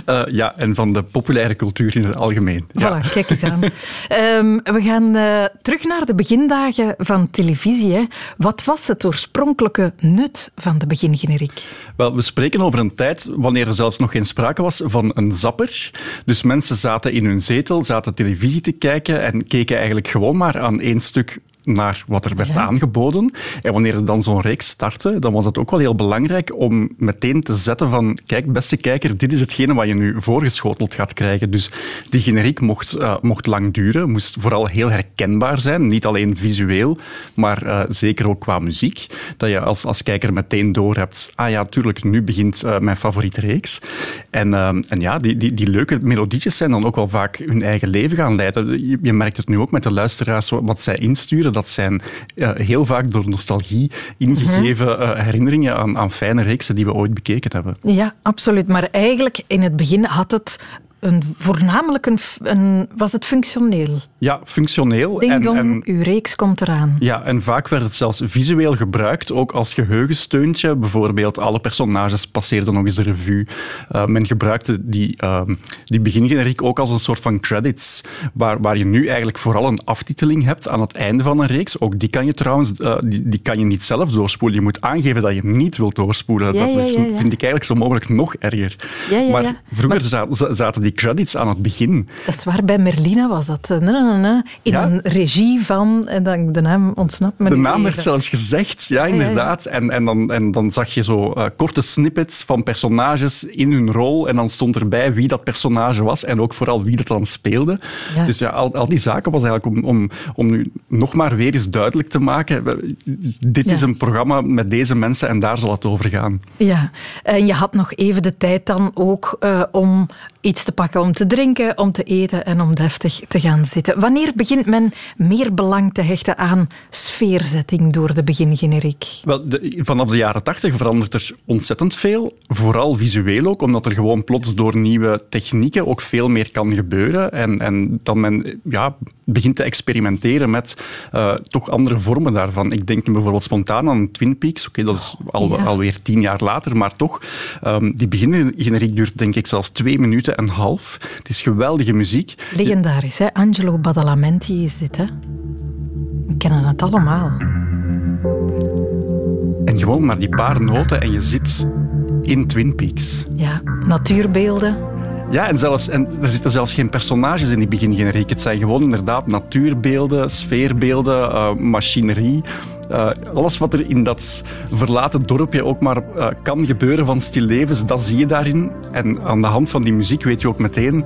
uh, ja, en van de populaire cultuur in het algemeen. Ja. Voilà, kijk eens aan. um, we gaan uh, terug naar de begindagen van televisie. Hè. Wat was het oorspronkelijke nut van de begingeneriek? Wel, we spreken over een tijd wanneer er zelfs nog geen sprake was van een zapper. Dus mensen zaten in hun zaten televisie te kijken en keken eigenlijk gewoon maar aan één stuk naar wat er werd aangeboden. En wanneer er dan zo'n reeks startte, dan was het ook wel heel belangrijk om meteen te zetten van kijk, beste kijker, dit is hetgene wat je nu voorgeschoteld gaat krijgen. Dus die generiek mocht, uh, mocht lang duren, moest vooral heel herkenbaar zijn. Niet alleen visueel, maar uh, zeker ook qua muziek. Dat je als, als kijker meteen door hebt, ah ja, tuurlijk, nu begint uh, mijn favoriete reeks. En, en ja, die, die, die leuke melodietjes zijn dan ook wel vaak hun eigen leven gaan leiden. Je, je merkt het nu ook met de luisteraars, wat zij insturen dat zijn uh, heel vaak door nostalgie ingegeven uh, herinneringen aan, aan fijne reeksen die we ooit bekeken hebben. Ja, absoluut. Maar eigenlijk in het begin had het een, voornamelijk een, een, was het functioneel? Ja, functioneel. Ding en, dong, en, uw reeks komt eraan. Ja, en vaak werd het zelfs visueel gebruikt, ook als geheugensteuntje. Bijvoorbeeld, alle personages passeerden nog eens de revue. Uh, men gebruikte die, uh, die begingeneriek ook als een soort van credits, waar, waar je nu eigenlijk vooral een aftiteling hebt aan het einde van een reeks. Ook die kan je trouwens uh, die, die kan je niet zelf doorspoelen. Je moet aangeven dat je hem niet wilt doorspoelen. Ja, dat ja, ja, vind ik eigenlijk zo mogelijk nog erger. maar vroeger zaten die credits aan het begin. Dat is waar, bij Merlina was dat. Na, na, na, in een regie van, en dan, de naam ontsnapt me De naam even. werd zelfs gezegd, ja, inderdaad. En, en, dan, en dan zag je zo uh, korte snippets van personages in hun rol. En dan stond erbij wie dat personage was en ook vooral wie dat dan speelde. Dus ja, al, al die zaken was eigenlijk om, om, om nu nog maar weer eens duidelijk te maken. Dit is een programma met deze mensen en daar zal het over gaan. Ja, en je had nog even de tijd dan ook uh, om iets te pakken om te drinken, om te eten en om deftig te gaan zitten. Wanneer begint men meer belang te hechten aan sfeerzetting door de begingeneriek? Wel, de, vanaf de jaren tachtig verandert er ontzettend veel. Vooral visueel ook, omdat er gewoon plots door nieuwe technieken ook veel meer kan gebeuren. En, en dat men ja, begint te experimenteren met uh, toch andere vormen daarvan. Ik denk nu bijvoorbeeld spontaan aan Twin Peaks. Oké, okay, dat is al, Ja. alweer tien jaar later, maar toch. Um, die begingeneriek duurt denk ik zelfs twee minuten en een half. Het is geweldige muziek. Legendarisch, hè? Angelo Badalamenti is dit, hè? We kennen het allemaal. En gewoon maar die paar noten en je zit in Twin Peaks. Ja, natuurbeelden. Ja, en, zelfs, en er zitten zelfs geen personages in die begingeneriek. Het zijn gewoon inderdaad natuurbeelden, sfeerbeelden, uh, machinerie. Uh, alles wat er in dat verlaten dorpje ook maar uh, kan gebeuren van stillevens, dat zie je daarin. En aan de hand van die muziek weet je ook meteen...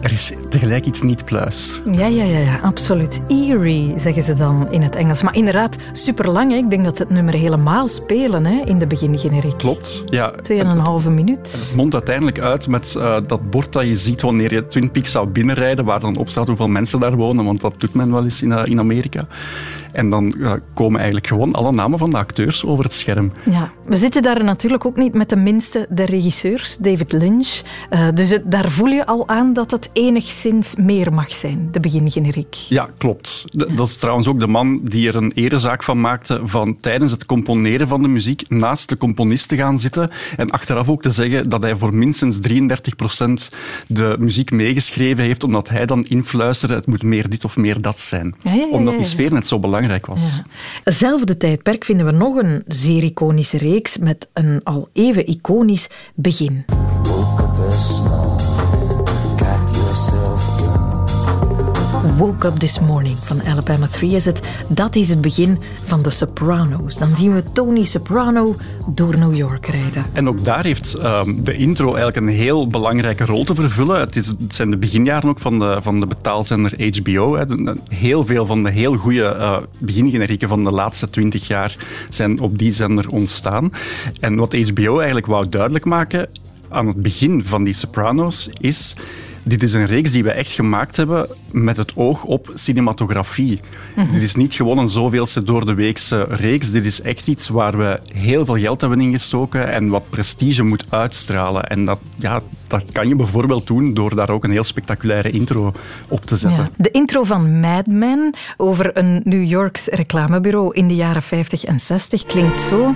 Er is tegelijk iets niet pluis. Ja, ja, ja, ja, absoluut. Eerie, zeggen ze dan in het Engels. Maar inderdaad, superlang. Hè? Ik denk dat ze het nummer helemaal spelen hè, in de begingeneriek. Klopt, ja. Tweeënhalve minuut. Het mondt uiteindelijk uit met uh, dat bord dat je ziet wanneer je Twin Peaks zou binnenrijden, waar dan op staat hoeveel mensen daar wonen, want dat doet men wel eens in, uh, in Amerika. En dan uh, komen eigenlijk gewoon alle namen van de acteurs over het scherm. Ja, we zitten daar natuurlijk ook niet met de minste de regisseurs, David Lynch. Uh, dus het, daar voel je al aan dat het enigszins meer mag zijn, de begingeneriek. Ja, klopt. Dat is trouwens ook de man die er een erezaak van maakte van tijdens het componeren van de muziek naast de componist te gaan zitten en achteraf ook te zeggen dat hij voor minstens 33% de muziek meegeschreven heeft, omdat hij dan influisterde het moet meer dit of meer dat zijn. Ja, ja, ja, omdat die sfeer net zo belangrijk was. Ja. Hetzelfde tijdperk vinden we nog een zeer iconische reeks met een al even iconisch begin. Woke Up This Morning van Alabama 3 is het. Dat is het begin van de Sopranos. Dan zien we Tony Soprano door New York rijden. En ook daar heeft um, de intro eigenlijk een heel belangrijke rol te vervullen. Het, is, het zijn de beginjaren ook van de, van de betaalzender HBO. Hè. Heel veel van de heel goede uh, begingenerieken van de laatste twintig jaar zijn op die zender ontstaan. En wat HBO eigenlijk wou duidelijk maken aan het begin van die Sopranos is... Dit is een reeks die we echt gemaakt hebben met het oog op cinematografie. Mm -hmm. Dit is niet gewoon een zoveelste door de weekse reeks. Dit is echt iets waar we heel veel geld hebben ingestoken en wat prestige moet uitstralen. En dat, ja, dat kan je bijvoorbeeld doen door daar ook een heel spectaculaire intro op te zetten. Ja. De intro van Mad Men over een New Yorks reclamebureau in de jaren 50 en 60 klinkt zo.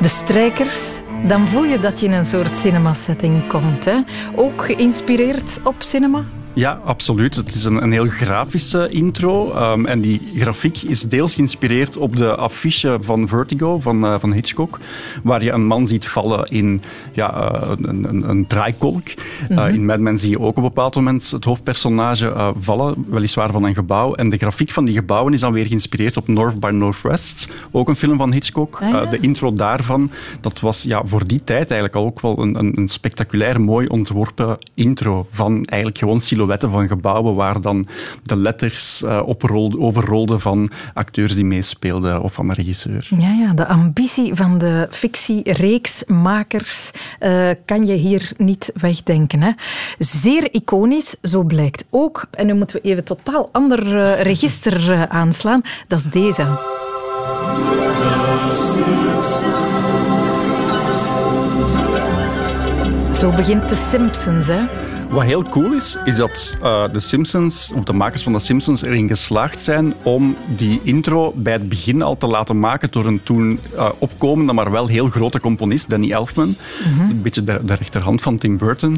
De strijkers dan voel je dat je in een soort cinema-setting komt. Hè? Ook geïnspireerd op cinema? Ja, absoluut. Het is een, een heel grafische intro. Um, en die grafiek is deels geïnspireerd op de affiche van Vertigo van, uh, van Hitchcock. Waar je een man ziet vallen in ja, uh, een, een, een draaikolk. Mm -hmm. uh, in Mad Men zie je ook op een bepaald moment het hoofdpersonage vallen, weliswaar van een gebouw. En de grafiek van die gebouwen is dan weer geïnspireerd op North by Northwest. Ook een film van Hitchcock. Ah, ja. de intro daarvan, dat was ja, voor die tijd eigenlijk al ook wel een, een, een spectaculair mooi ontworpen intro van eigenlijk gewoon silhouetten van gebouwen waar dan de letters uh, oprolde, overrolden van acteurs die meespeelden of van de regisseur. Ja, ja de ambitie van de fictiereeksmakers uh, kan je hier niet wegdenken. Hè? Zeer iconisch, zo blijkt ook. En nu moeten we even totaal ander uh, register aanslaan. Dat is deze. Zo begint de Simpsons, hè? Wat heel cool is, is dat uh, de Simpsons, of de makers van de Simpsons, erin geslaagd zijn om die intro bij het begin al te laten maken door een toen uh, opkomende, maar wel heel grote componist, Danny Elfman. Mm -hmm. Een beetje de, de, rechterhand van Tim Burton.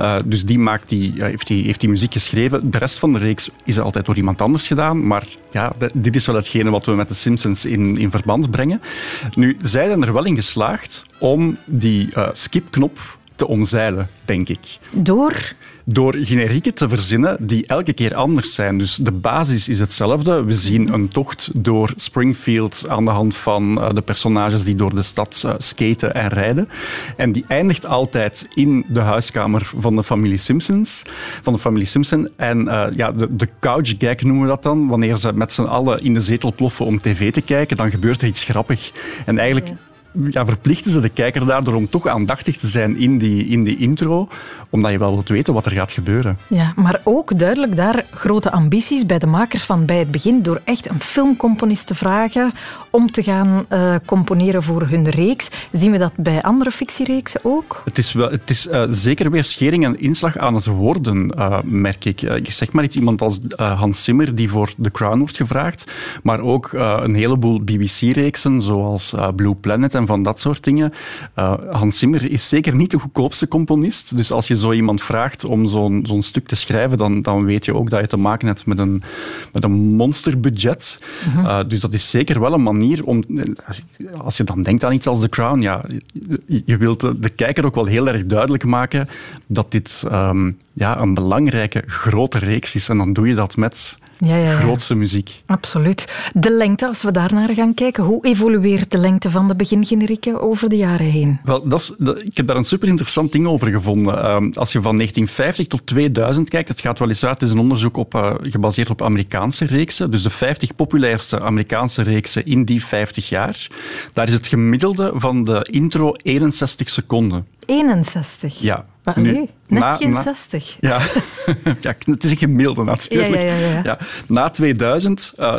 Uh, dus die, maakt die, heeft, die heeft die muziek geschreven. De rest van de reeks is altijd door iemand anders gedaan. Maar ja, de, dit is wel hetgene wat we met de Simpsons in, in verband brengen. Nu, zij zijn er wel in geslaagd om die skipknop te omzeilen, denk ik. Door? Door generieken te verzinnen die elke keer anders zijn. Dus de basis is hetzelfde. We zien een tocht door Springfield aan de hand van uh, de personages die door de stad uh, skaten en rijden. En die eindigt altijd in de huiskamer van de familie Simpsons. Van de familie Simpson. En uh, ja, de, de couch gag noemen we dat dan. Wanneer ze met z'n allen in de zetel ploffen om tv te kijken, dan gebeurt er iets grappig. En eigenlijk... Ja verplichten ze de kijker daardoor om toch aandachtig te zijn in die, in die intro, omdat je wel wilt weten wat er gaat gebeuren. Ja, maar ook duidelijk daar grote ambities bij de makers van bij het begin, door echt een filmcomponist te vragen om te gaan uh, componeren voor hun reeks. Zien we dat bij andere fictiereeksen ook? Het is, wel, het is uh, zeker weer schering en inslag aan het worden, uh, merk ik. ik zeg maar iets, iemand als Hans Zimmer, die voor The Crown wordt gevraagd, maar ook een heleboel BBC-reeksen, zoals Blue Planet en van dat soort dingen. Uh, Hans Zimmer is zeker niet de goedkoopste componist. Dus als je zo iemand vraagt om zo'n zo'n stuk te schrijven, dan, dan weet je ook dat je te maken hebt met een, met een monsterbudget. Uh -huh. uh, dus dat is zeker wel een manier om... Als je dan denkt aan iets als The Crown, ja, je, je wilt de, de, kijker ook wel heel erg duidelijk maken dat dit um, ja, een belangrijke, grote reeks is. En dan doe je dat met ja, ja, ja. grootste muziek. Absoluut. De lengte, als we daarnaar gaan kijken, hoe evolueert de lengte van de begingenerieken over de jaren heen? Wel, dat is, dat, ik heb daar een super interessant ding over gevonden. Uh, als je van 1950 tot 2000 kijkt, het gaat wel eens uit, het is een onderzoek op, uh, gebaseerd op Amerikaanse reeksen, dus de 50 populairste Amerikaanse reeksen in die 50 jaar. Daar is het gemiddelde van de intro 61 seconden. 61? Ja. Maar nu, net na, geen na, 60. Ja. ja, het is een gemiddelde natuurlijk. Ja, ja, ja, na 2000 uh,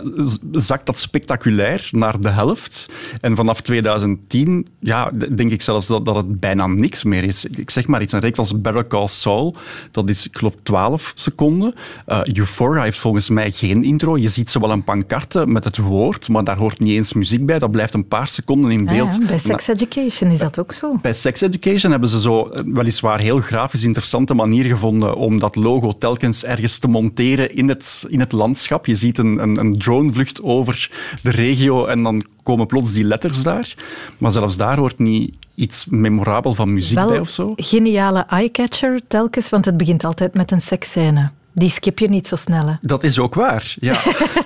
zakt dat spectaculair naar de helft. En vanaf 2010 ja, denk ik zelfs dat, dat het bijna niks meer is. Ik zeg maar iets, een reeks als Better Call Saul, dat is ik geloof 12 seconden. Uh, Euphoria heeft volgens mij geen intro. Je ziet ze wel een pancarte met het woord, maar daar hoort niet eens muziek bij. Dat blijft een paar seconden in beeld. Ah, ja, bij Sex Education is dat ook zo. Bij Sex Education hebben ze zo weliswaar heel grafisch interessante manier gevonden om dat logo telkens ergens te monteren in het, in het landschap. Je ziet een, een, een dronevlucht over de regio en dan komen plots die letters daar. Maar zelfs daar hoort niet iets memorabel van muziek Wel bij of zo. geniale eyecatcher telkens, want het begint altijd met een seksscène. Die skip je niet zo snel. Hè? Dat is ook waar, ja.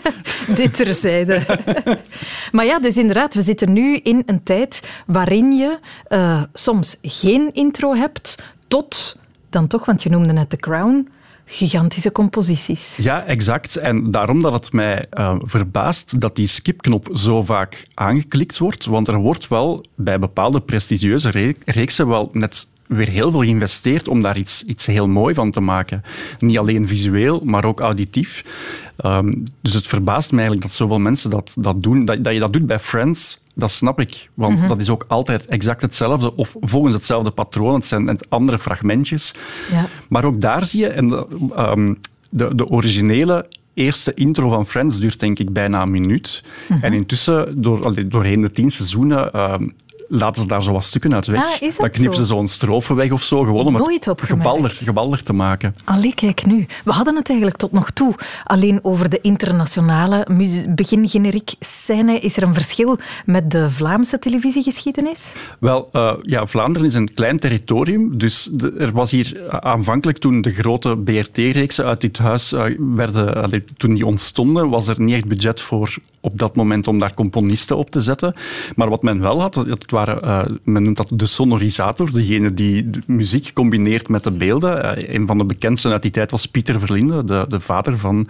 Dit terzijde. maar ja, dus inderdaad, we zitten nu in een tijd waarin je uh, soms geen intro hebt, tot dan toch, want je noemde net The Crown, gigantische composities. Ja, exact. En daarom dat het mij uh, verbaast dat die skipknop zo vaak aangeklikt wordt, want er wordt wel bij bepaalde prestigieuze re reeksen wel net weer heel veel geïnvesteerd om daar iets, iets heel mooi van te maken. Niet alleen visueel, maar ook auditief. Um, dus het verbaast me eigenlijk dat zoveel mensen dat, dat doen. Dat, dat je dat doet bij Friends, dat snap ik. Want mm -hmm. dat is ook altijd exact hetzelfde, of volgens hetzelfde patroon. Het zijn net andere fragmentjes. Ja. Maar ook daar zie je, en de, um, de, de originele eerste intro van Friends duurt denk ik bijna een minuut. Mm -hmm. En intussen, door, doorheen de tien seizoenen, um, laten ze daar zo wat stukken uit weg. Ah, dan knippen ze zo'n strofe weg of zo, gewoon om Nooit het gebalder, gebalder te maken. Allee, kijk nu. We hadden het eigenlijk tot nog toe alleen over de internationale begingeneriek scène. Is er een verschil met de Vlaamse televisiegeschiedenis? Wel, uh, ja, Vlaanderen is een klein territorium, dus de, er was hier aanvankelijk toen de grote BRT-reeksen uit dit huis uh, werden, allee, toen die ontstonden, was er niet echt budget voor op dat moment om daar componisten op te zetten. Maar wat men wel had, het uh, men noemt dat de sonorisator, degene die de muziek combineert met de beelden. Uh, een van de bekendsten uit die tijd was Pieter Verlinde, de, de vader van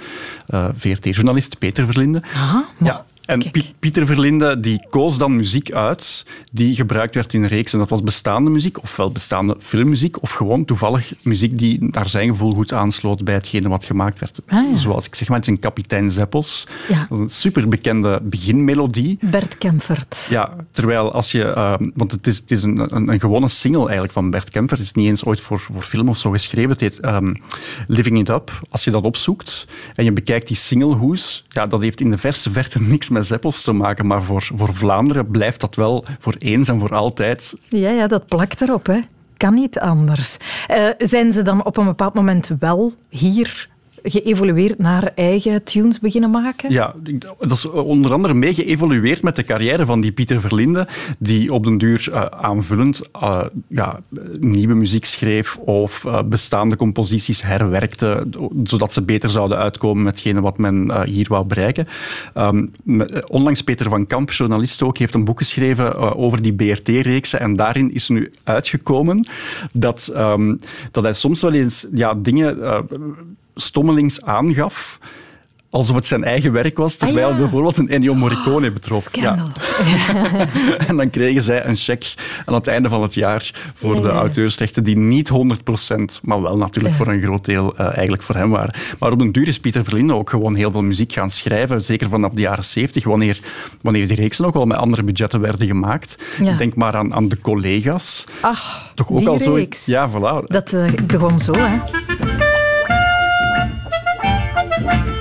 uh, VRT-journalist Peter Verlinde. Aha, ja. En. Piet- Pieter Verlinde die koos dan muziek uit die gebruikt werd in reeks. En dat was bestaande muziek, ofwel bestaande filmmuziek, of gewoon toevallig muziek die naar zijn gevoel goed aansloot bij hetgene wat gemaakt werd. Ah, ja. Zoals ik zeg maar, het is een kapitein Zeppels. Ja. Dat is een superbekende beginmelodie. Bert Kempfert. Ja, terwijl als je... eh, want het is, het is een, een, een gewone single eigenlijk van Bert Kemper. Het is niet eens ooit voor, voor film of zo geschreven. Het heet ehm, Living It Up. Als je dat opzoekt en je bekijkt die singlehoes, ja, dat heeft in de verse verte niks met Zeppels te maken. Maar voor, voor Vlaanderen blijft dat wel voor eens en voor altijd Ja, ja, dat plakt erop, hè. Kan niet anders. Eh, zijn ze dan op een bepaald moment wel hier geëvolueerd naar eigen tunes beginnen maken? Ja, dat is onder andere mee geëvolueerd met de carrière van die Pieter Verlinde, die op den duur eh, aanvullend eh, ja, nieuwe muziek schreef of eh, bestaande composities herwerkte, zodat ze beter zouden uitkomen met wat men hier wou bereiken. Me- onlangs Peter van Kamp, journalist ook, heeft een boek geschreven over die BRT-reeksen en daarin is nu uitgekomen dat, ehm, dat hij soms wel eens ja, dingen stommelings aangaf alsof het zijn eigen werk was, terwijl Ah, ja. bijvoorbeeld een Ennio Morricone betrof. Scandal. En dan kregen zij een cheque aan het einde van het jaar voor Ja, de ja. auteursrechten die niet 100%, maar wel natuurlijk Ja. voor een groot deel eh, eigenlijk voor hem waren. Maar op den duur is Pieter Verlinde ook gewoon heel veel muziek gaan schrijven, zeker vanaf de jaren 70, wanneer, wanneer die reeksen ook wel met andere budgetten werden gemaakt. Ja. Denk maar aan, aan de collega's. Ach, Toch ook die al zo. reeks. Ja, voilà. Dat eh, begon zo, hè.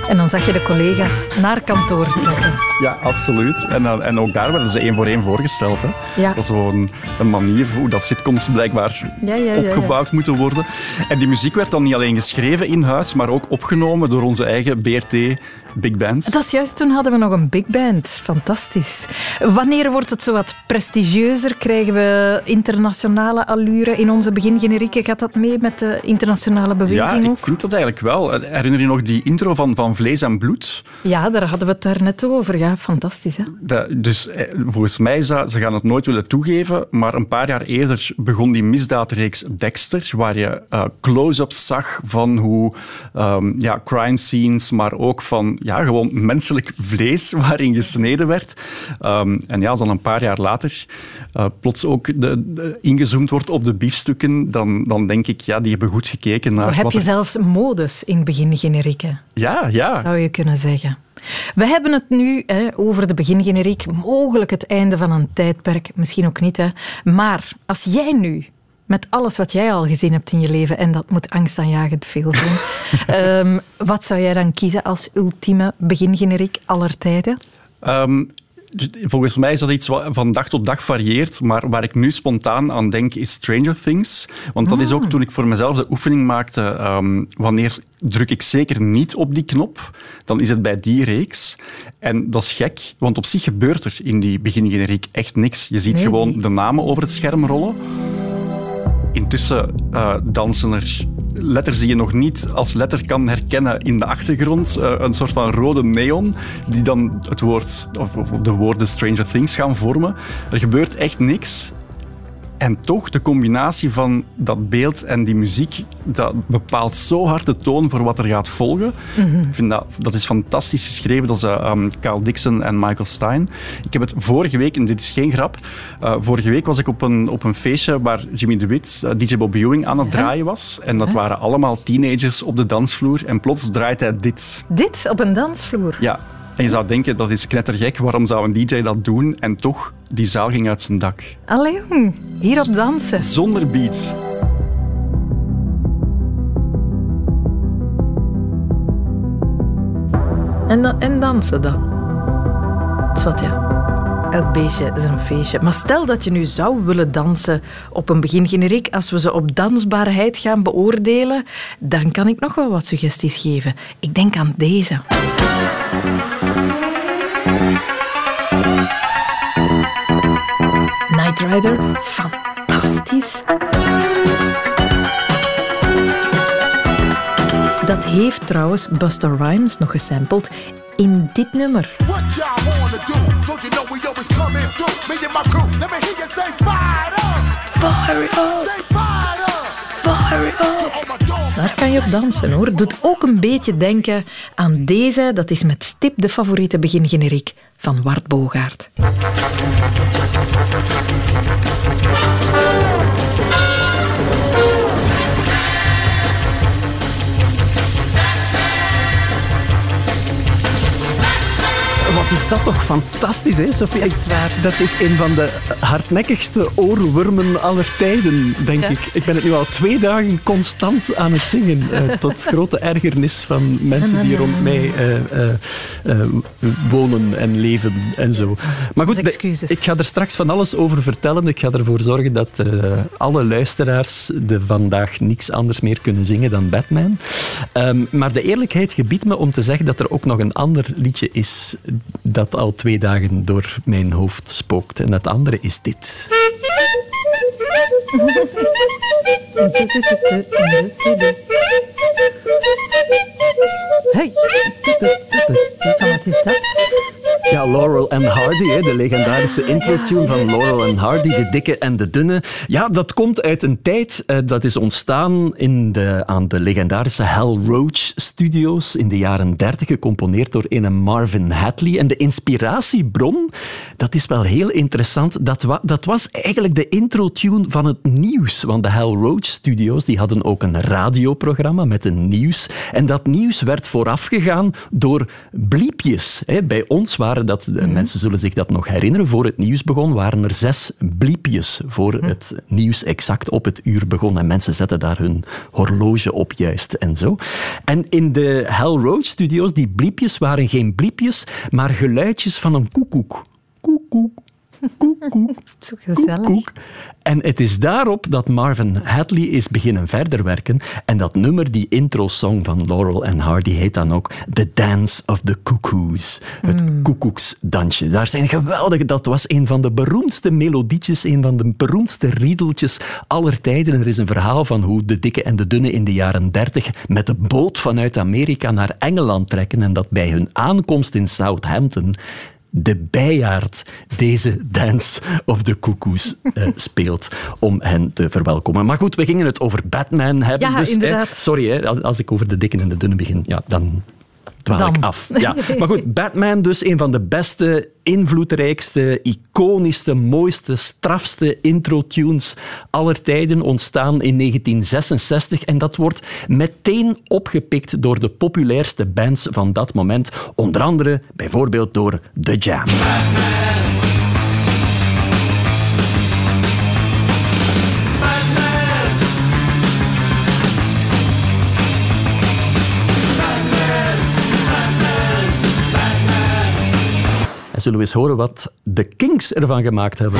En dan zag je de collega's naar kantoor trekken. Ja, absoluut. En, dan- en ook daar werden ze één voor één voorgesteld. Hè. Ja. Dat is zo'n een manier hoe dat sitcoms blijkbaar Ja, ja, ja, ja. opgebouwd moeten worden. En die muziek werd dan niet alleen geschreven in huis, maar ook opgenomen door onze eigen BRT Big Band. Dat is juist, toen hadden we nog een big band. Fantastisch. Wanneer wordt het zo wat prestigieuzer? Krijgen we internationale allure in onze begingenerieken? Gaat dat mee met de internationale Ja, beweging ik ook? vind dat eigenlijk wel. Herinner je nog die intro van, van Vlees en Bloed? Ja, daar hadden we het daar net over. Ja, fantastisch, hè? Dat, dus eh, volgens mij, ze gaan het nooit willen toegeven, maar een paar jaar eerder begon die misdaadreeks Dexter, waar je eh, close-ups zag van hoe ehm, ja, crime scenes, maar ook van ja, gewoon menselijk vlees waarin gesneden werd. Ehm, en ja, als dan een paar jaar later eh, plots ook de, de- ingezoomd wordt op de biefstukken, dan, dan denk ik, ja, die hebben goed gekeken naar Zo heb je er- zelfs modus in begingenerieken. Ja, ja. zou je kunnen zeggen. We hebben het nu hè, over de begingeneriek, mogelijk het einde van een tijdperk, misschien ook niet. Hè. Maar als jij nu, met alles wat jij al gezien hebt in je leven, en dat moet angstaanjagend veel zijn, ehm, wat zou jij dan kiezen als ultieme begingeneriek aller tijden? Ehm, volgens mij is dat iets wat van dag tot dag varieert, maar waar ik nu spontaan aan denk is Stranger Things. Want dat is ook toen ik voor mezelf de oefening maakte, ehm, wanneer druk ik zeker niet op die knop, dan is het bij die reeks. En dat is gek, want op zich gebeurt er in die begingeneriek echt niks. Je ziet Nee, gewoon nee. de namen over het scherm rollen. Intussen eh, dansen er letters die je nog niet als letter kan herkennen in de achtergrond. Eh, een soort van rode neon die dan het woord, of, of de woorden Stranger Things gaan vormen. Er gebeurt echt niks. En toch, de combinatie van dat beeld en die muziek, dat bepaalt zo hard de toon voor wat er gaat volgen. Ik vind dat, dat is fantastisch geschreven. Dat is uh, um, Carl Dixon en Michael Stein. Ik heb het vorige week, en dit is geen grap, uh, vorige week was ik op een, op een feestje waar Jimmy DeWitt, uh, DJ Bob Ewing, aan het draaien was. En dat waren allemaal teenagers op de dansvloer. En plots draait hij dit. Dit op een dansvloer? Ja. En je zou denken, dat is knettergek, waarom zou een DJ dat doen? En toch, die zaal ging uit zijn dak. Allee, jong, hierop dansen. Zonder beats. En, dan, en dansen dan. Dat is wat, ja. Elk beestje is een feestje. Maar stel dat je nu zou willen dansen op een begingeneriek, als we ze op dansbaarheid gaan beoordelen, dan kan ik nog wel wat suggesties geven. Ik denk aan deze. Night Rider, fantastisch. Dat heeft trouwens Buster Rhymes nog gesampled in dit nummer. My crew, let me hear you say fired up. Fire up, Say fired up. Fire up. Daar kan je op dansen hoor. Doet ook een beetje denken aan deze. Dat is met stip de favoriete begingeneriek van Wart Bogaert. Wat is dat toch fantastisch, hè, Sofie? Dat is waar. Dat is een van de hardnekkigste oorwormen aller tijden, denk Ja. ik. Ik ben het nu al twee dagen constant aan het zingen. eh, tot grote ergernis van mensen die rond mij eh, eh, wonen en leven en zo. Maar goed, ik ga er straks van alles over vertellen. Ik ga ervoor zorgen dat alle luisteraars de vandaag niks anders meer kunnen zingen dan Batman. Ehm, maar de eerlijkheid gebiedt me om te zeggen dat er ook nog een ander liedje is dat al twee dagen door mijn hoofd spookt. En dat andere is dit. Hey, wat is dat? Ja, Laurel en Hardy, de legendarische intro-tune van Laurel en Hardy, de dikke en de dunne. Ja, dat komt uit een tijd, eh, dat is ontstaan in de, aan de legendarische Hal Roach Studios in de jaren 30, gecomponeerd door een Marvin Hatley. En de inspiratiebron, dat is wel heel interessant, dat, dat was eigenlijk de intro-tune van het nieuws. Want de Roach Studios die hadden ook een radioprogramma met een nieuws. En dat nieuws werd voorafgegaan door bliepjes. Bij ons waren dat, de mensen zullen zich dat nog herinneren, voor het nieuws begon waren er zes bliepjes voor het nieuws exact op het uur begon. En mensen zetten daar hun horloge op juist en zo. En in de Hal Roach Studios, die bliepjes waren geen bliepjes, maar geluidjes van een koekoek. Koekoek. Koekoek. Zo gezellig. Koek. En het is daarop dat Marvin Hadley is beginnen verder werken. En dat nummer, die intro-song van Laurel en Hardy, heet dan ook The Dance of the Cuckoos. Het koekoeksdansje. Daar zijn geweldige... Dat was een van de beroemdste melodietjes, een van de beroemdste riedeltjes aller tijden. Er is een verhaal van hoe de dikke en de dunne in de jaren dertig met de boot vanuit Amerika naar Engeland trekken en dat bij hun aankomst in Southampton de bijaard deze Dance of the Cuckoos eh, speelt om hen te verwelkomen. Maar goed, we gingen het over Batman hebben. Ja, dus, hè, sorry, hè, als- ik over de dikken en de dunne begin, ja, dan dwaal ik af. Ja. Maar goed, Batman dus een van de beste, invloedrijkste, iconischste, mooiste, strafste intro-tunes aller tijden, ontstaan in 1966. En dat wordt meteen opgepikt door de populairste bands van dat moment. Onder andere bijvoorbeeld door The Jam. En zullen we eens horen wat de Kings ervan gemaakt hebben.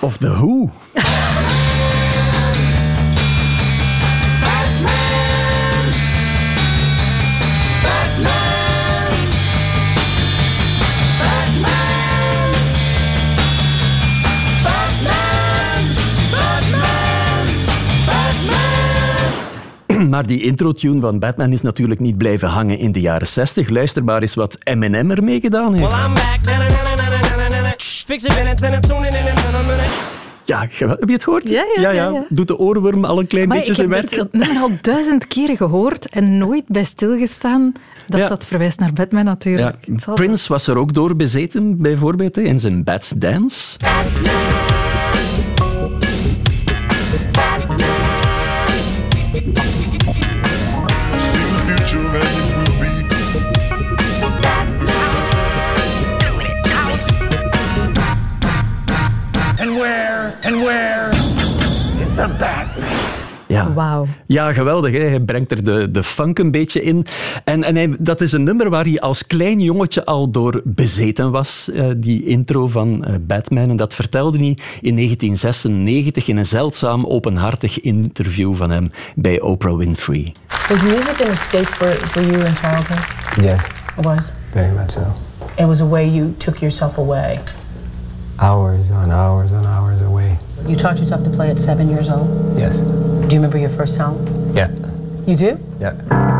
Of The Who. Maar die intro-tune van Batman is natuurlijk niet blijven hangen in de jaren 60. Luister maar eens wat Eminem ermee gedaan heeft. I'm back. Ja, heb je het gehoord? Ja, ja, ja, ja. Doet de oorworm al een klein Maar beetje ik zijn heb werk? dat nummer al duizend keren gehoord en nooit bij stilgestaan dat Ja. dat verwijst naar Batman natuurlijk. Het Prince was er ook door bezeten, bijvoorbeeld, hè, in zijn Bats Dance. Ja. Wauw. Ja, geweldig. Hè? Hij brengt er de, de funk een beetje in. En, en hij, dat is een nummer waar hij als klein jongetje al door bezeten was, eh, die intro van eh, Batman. En dat vertelde hij in 1996 in een zeldzaam openhartig interview van hem bij Oprah Winfrey. Was music an escape for, for you in childhood? Yes, It was. very much so. It was a way you took yourself away. Hours on hours on hours away. You taught yourself to play at seven years old. Yes. Do you remember your first song? Yeah. You do? Yeah.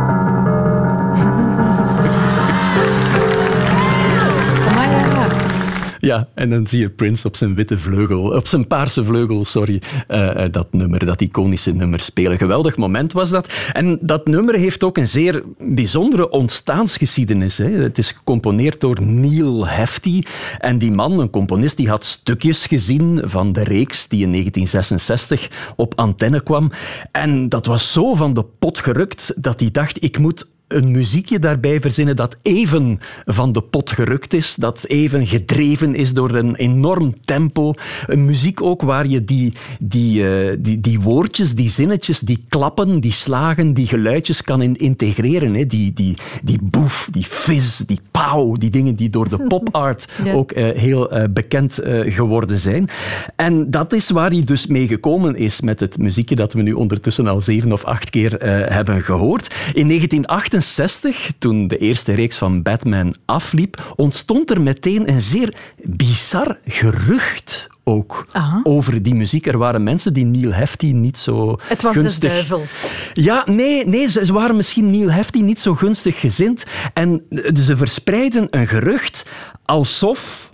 Ja, en dan zie je Prince op zijn witte vleugel, op zijn paarse vleugel, sorry, eh, eh, dat nummer, dat iconische nummer spelen. Geweldig moment was dat. En dat nummer heeft ook een zeer bijzondere ontstaansgeschiedenis. Hè. Het is gecomponeerd door Neil Hefti. En die man, een componist, die had stukjes gezien van de reeks die in 1966 op antenne kwam. En dat was zo van de pot gerukt dat hij dacht, ik moet een muziekje daarbij verzinnen dat even van de pot gerukt is, dat even gedreven is door een enorm tempo. Een muziek ook waar je die, die, eh, die, die woordjes, die zinnetjes, die klappen, die slagen, die geluidjes kan in integreren. Hè. Die, die, die boef, die fizz, die pauw, die dingen die door de pop-art Ja. ook eh, heel eh, bekend geworden zijn. En dat is waar hij dus mee gekomen is met het muziekje dat we nu ondertussen al zeven of acht keer hebben gehoord. In 1968, toen de eerste reeks van Batman afliep, ontstond er meteen een zeer bizar gerucht ook Aha. over die muziek. Er waren mensen die Neil Hefti niet zo het was gunstig... dus duivels. Ja, nee, nee ze, ze waren misschien Neil Hefti niet zo gunstig gezind. En eh, ze verspreiden een gerucht alsof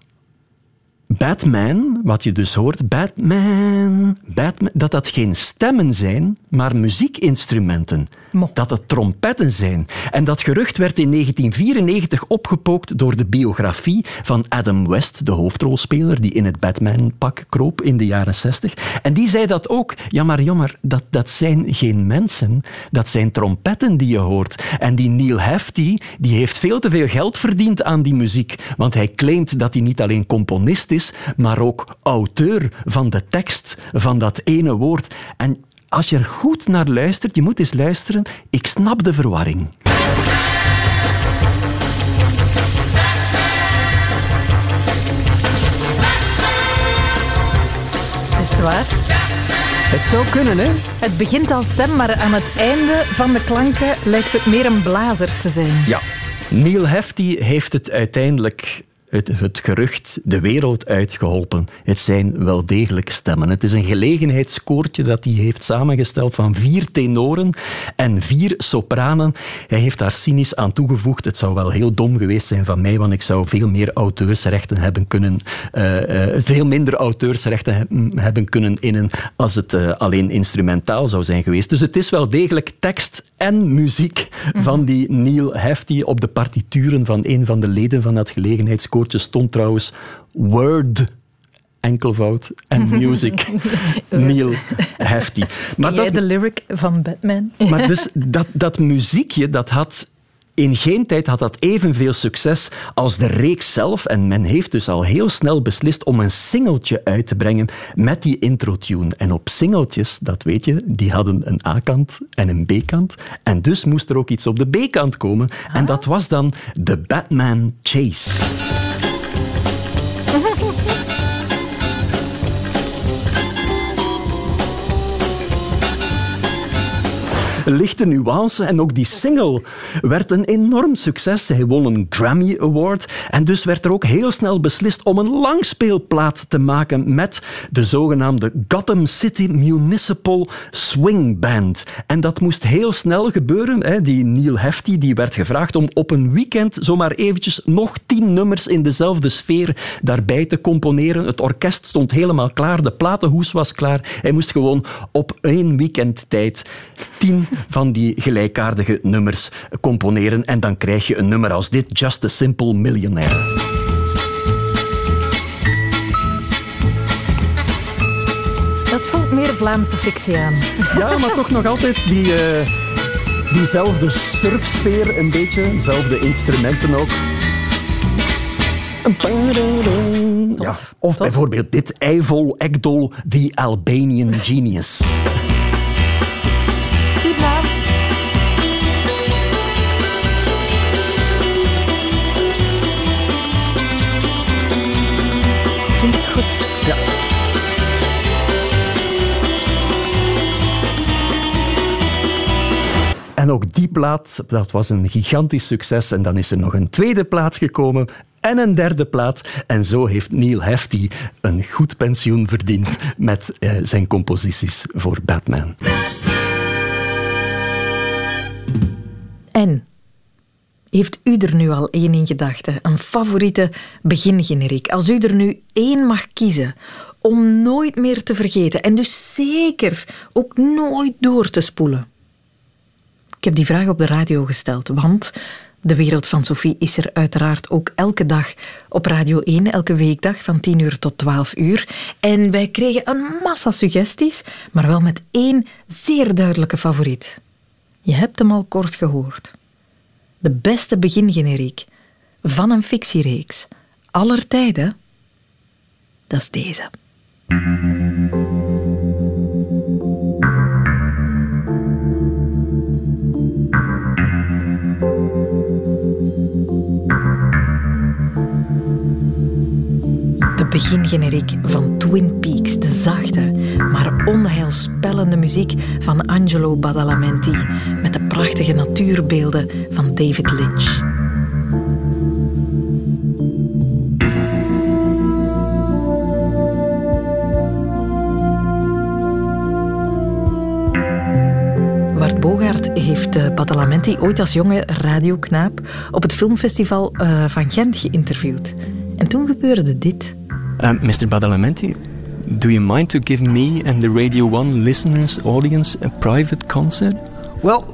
Batman, wat je dus hoort, Batman, Batman, dat dat geen stemmen zijn, maar muziekinstrumenten. Dat het trompetten zijn. En dat gerucht werd in 1994 opgepookt door de biografie van Adam West, de hoofdrolspeler die in het Batman-pak kroop in de jaren 60. En die zei dat ook. Ja, maar jammer, dat, dat zijn geen mensen. Dat zijn trompetten die je hoort. En die Neil Hefti, die heeft veel te veel geld verdiend aan die muziek. Want hij claimt dat hij niet alleen componist is, maar ook auteur van de tekst van dat ene woord. En als je er goed naar luistert, je moet eens luisteren, ik snap de verwarring. Het is waar. Het zou kunnen, hè? Het begint als stem, maar aan het einde van de klanken lijkt het meer een blazer te zijn. Ja. Neil Hefti heeft het uiteindelijk het, het gerucht de wereld uitgeholpen. Het zijn wel degelijk stemmen. Het is een gelegenheidskoortje dat hij heeft samengesteld van vier tenoren en vier sopranen. Hij heeft daar cynisch aan toegevoegd. Het zou wel heel dom geweest zijn van mij, want ik zou veel meer auteursrechten hebben kunnen, eh, eh, veel minder auteursrechten he- hebben kunnen innen als het eh, alleen instrumentaal zou zijn geweest. Dus het is wel degelijk tekst en muziek van die Neil Hefti op de partituren van een van de leden van dat gelegenheidskoortje stond trouwens Word enkelvoud en music Neil Hefti. Maar jij de lyric van Batman? maar dus dat, dat muziekje, dat had... In geen tijd had dat evenveel succes als de reeks zelf. En men heeft dus al heel snel beslist om een singeltje uit te brengen met die intro-tune. En op singeltjes, dat weet je, die hadden een A-kant en een B-kant. En dus moest er ook iets op de B-kant komen. En dat was dan de Batman Chase. lichte nuance. En ook die single werd een enorm succes. Hij won een Grammy Award. En dus werd er ook heel snel beslist om een langspeelplaat te maken met de zogenaamde Gotham City Municipal Swing Band. En dat moest heel snel gebeuren. Hè. Die Neil Hefti die werd gevraagd om op een weekend zomaar eventjes nog tien nummers in dezelfde sfeer daarbij te componeren. Het orkest stond helemaal klaar. De platenhoes was klaar. Hij moest gewoon op één weekend tijd tien van die gelijkaardige nummers componeren. En dan krijg je een nummer als dit, Just a Simple Millionaire. Dat voelt meer Vlaamse fictie aan. Ja, maar toch nog altijd die, eh, diezelfde surfsfeer een beetje. Dezelfde instrumenten ook. Ja. Of bijvoorbeeld dit, Eivol Ekdol, The Albanian Genius. Ook die plaat, dat was een gigantisch succes. En dan is er nog een tweede plaat gekomen en een derde plaat. En zo heeft Neil Hefti een goed pensioen verdiend met eh, zijn composities voor Batman. En heeft u er nu al één in gedachten? Een favoriete begingeneriek? Als u er nu één mag kiezen om nooit meer te vergeten en dus zeker ook nooit door te spoelen. Ik heb die vraag op de radio gesteld, want de wereld van Sophie is er uiteraard ook elke dag op Radio 1, elke weekdag van 10 uur tot 12 uur. En wij kregen een massa suggesties, maar wel met één zeer duidelijke favoriet. Je hebt hem al kort gehoord. De beste begingeneriek van een fictiereeks aller tijden, dat is deze. Begingeneriek van Twin Peaks, de zachte, maar onheilspellende muziek van Angelo Badalamenti met de prachtige natuurbeelden van David Lynch. Bogaert heeft eh, Badalamenti ooit als jonge radioknaap op het filmfestival eh, van Gent geïnterviewd. En toen gebeurde dit. Um, Mr. Badalamenti, do you mind to give me and the Radio 1 listeners audience a private concert? Well,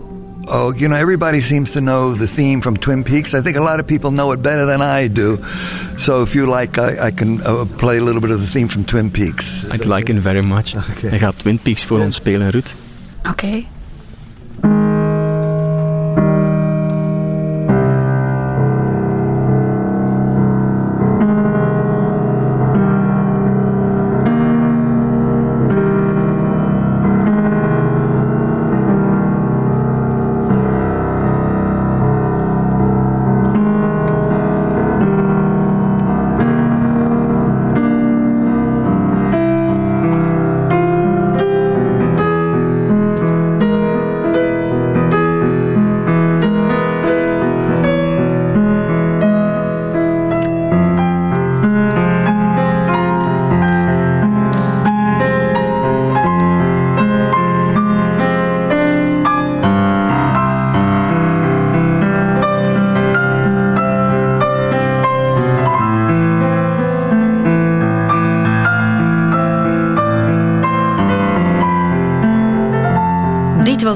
oh, you know, everybody seems to know the theme from Twin Peaks. I think a lot of people know it better than I do. So if you like, I, I can uh, play a little bit of the theme from Twin Peaks. I'd like it very much. Hij gaat Twin Peaks voor ons spelen, Ruud. Oké. Dit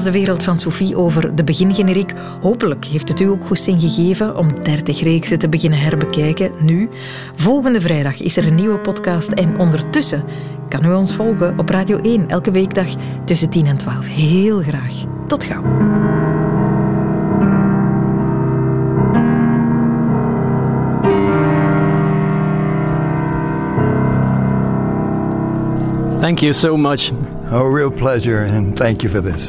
was de wereld van Sophie over de begingeneriek. Hopelijk heeft het u ook goed zin gegeven om 30 reeksen te beginnen herbekijken. Nu, volgende vrijdag is er een nieuwe podcast en ondertussen kan u ons volgen op Radio 1 elke weekdag tussen 10 en 12. Heel graag. Tot gauw. Thank you so much. A real pleasure, and thank you for this.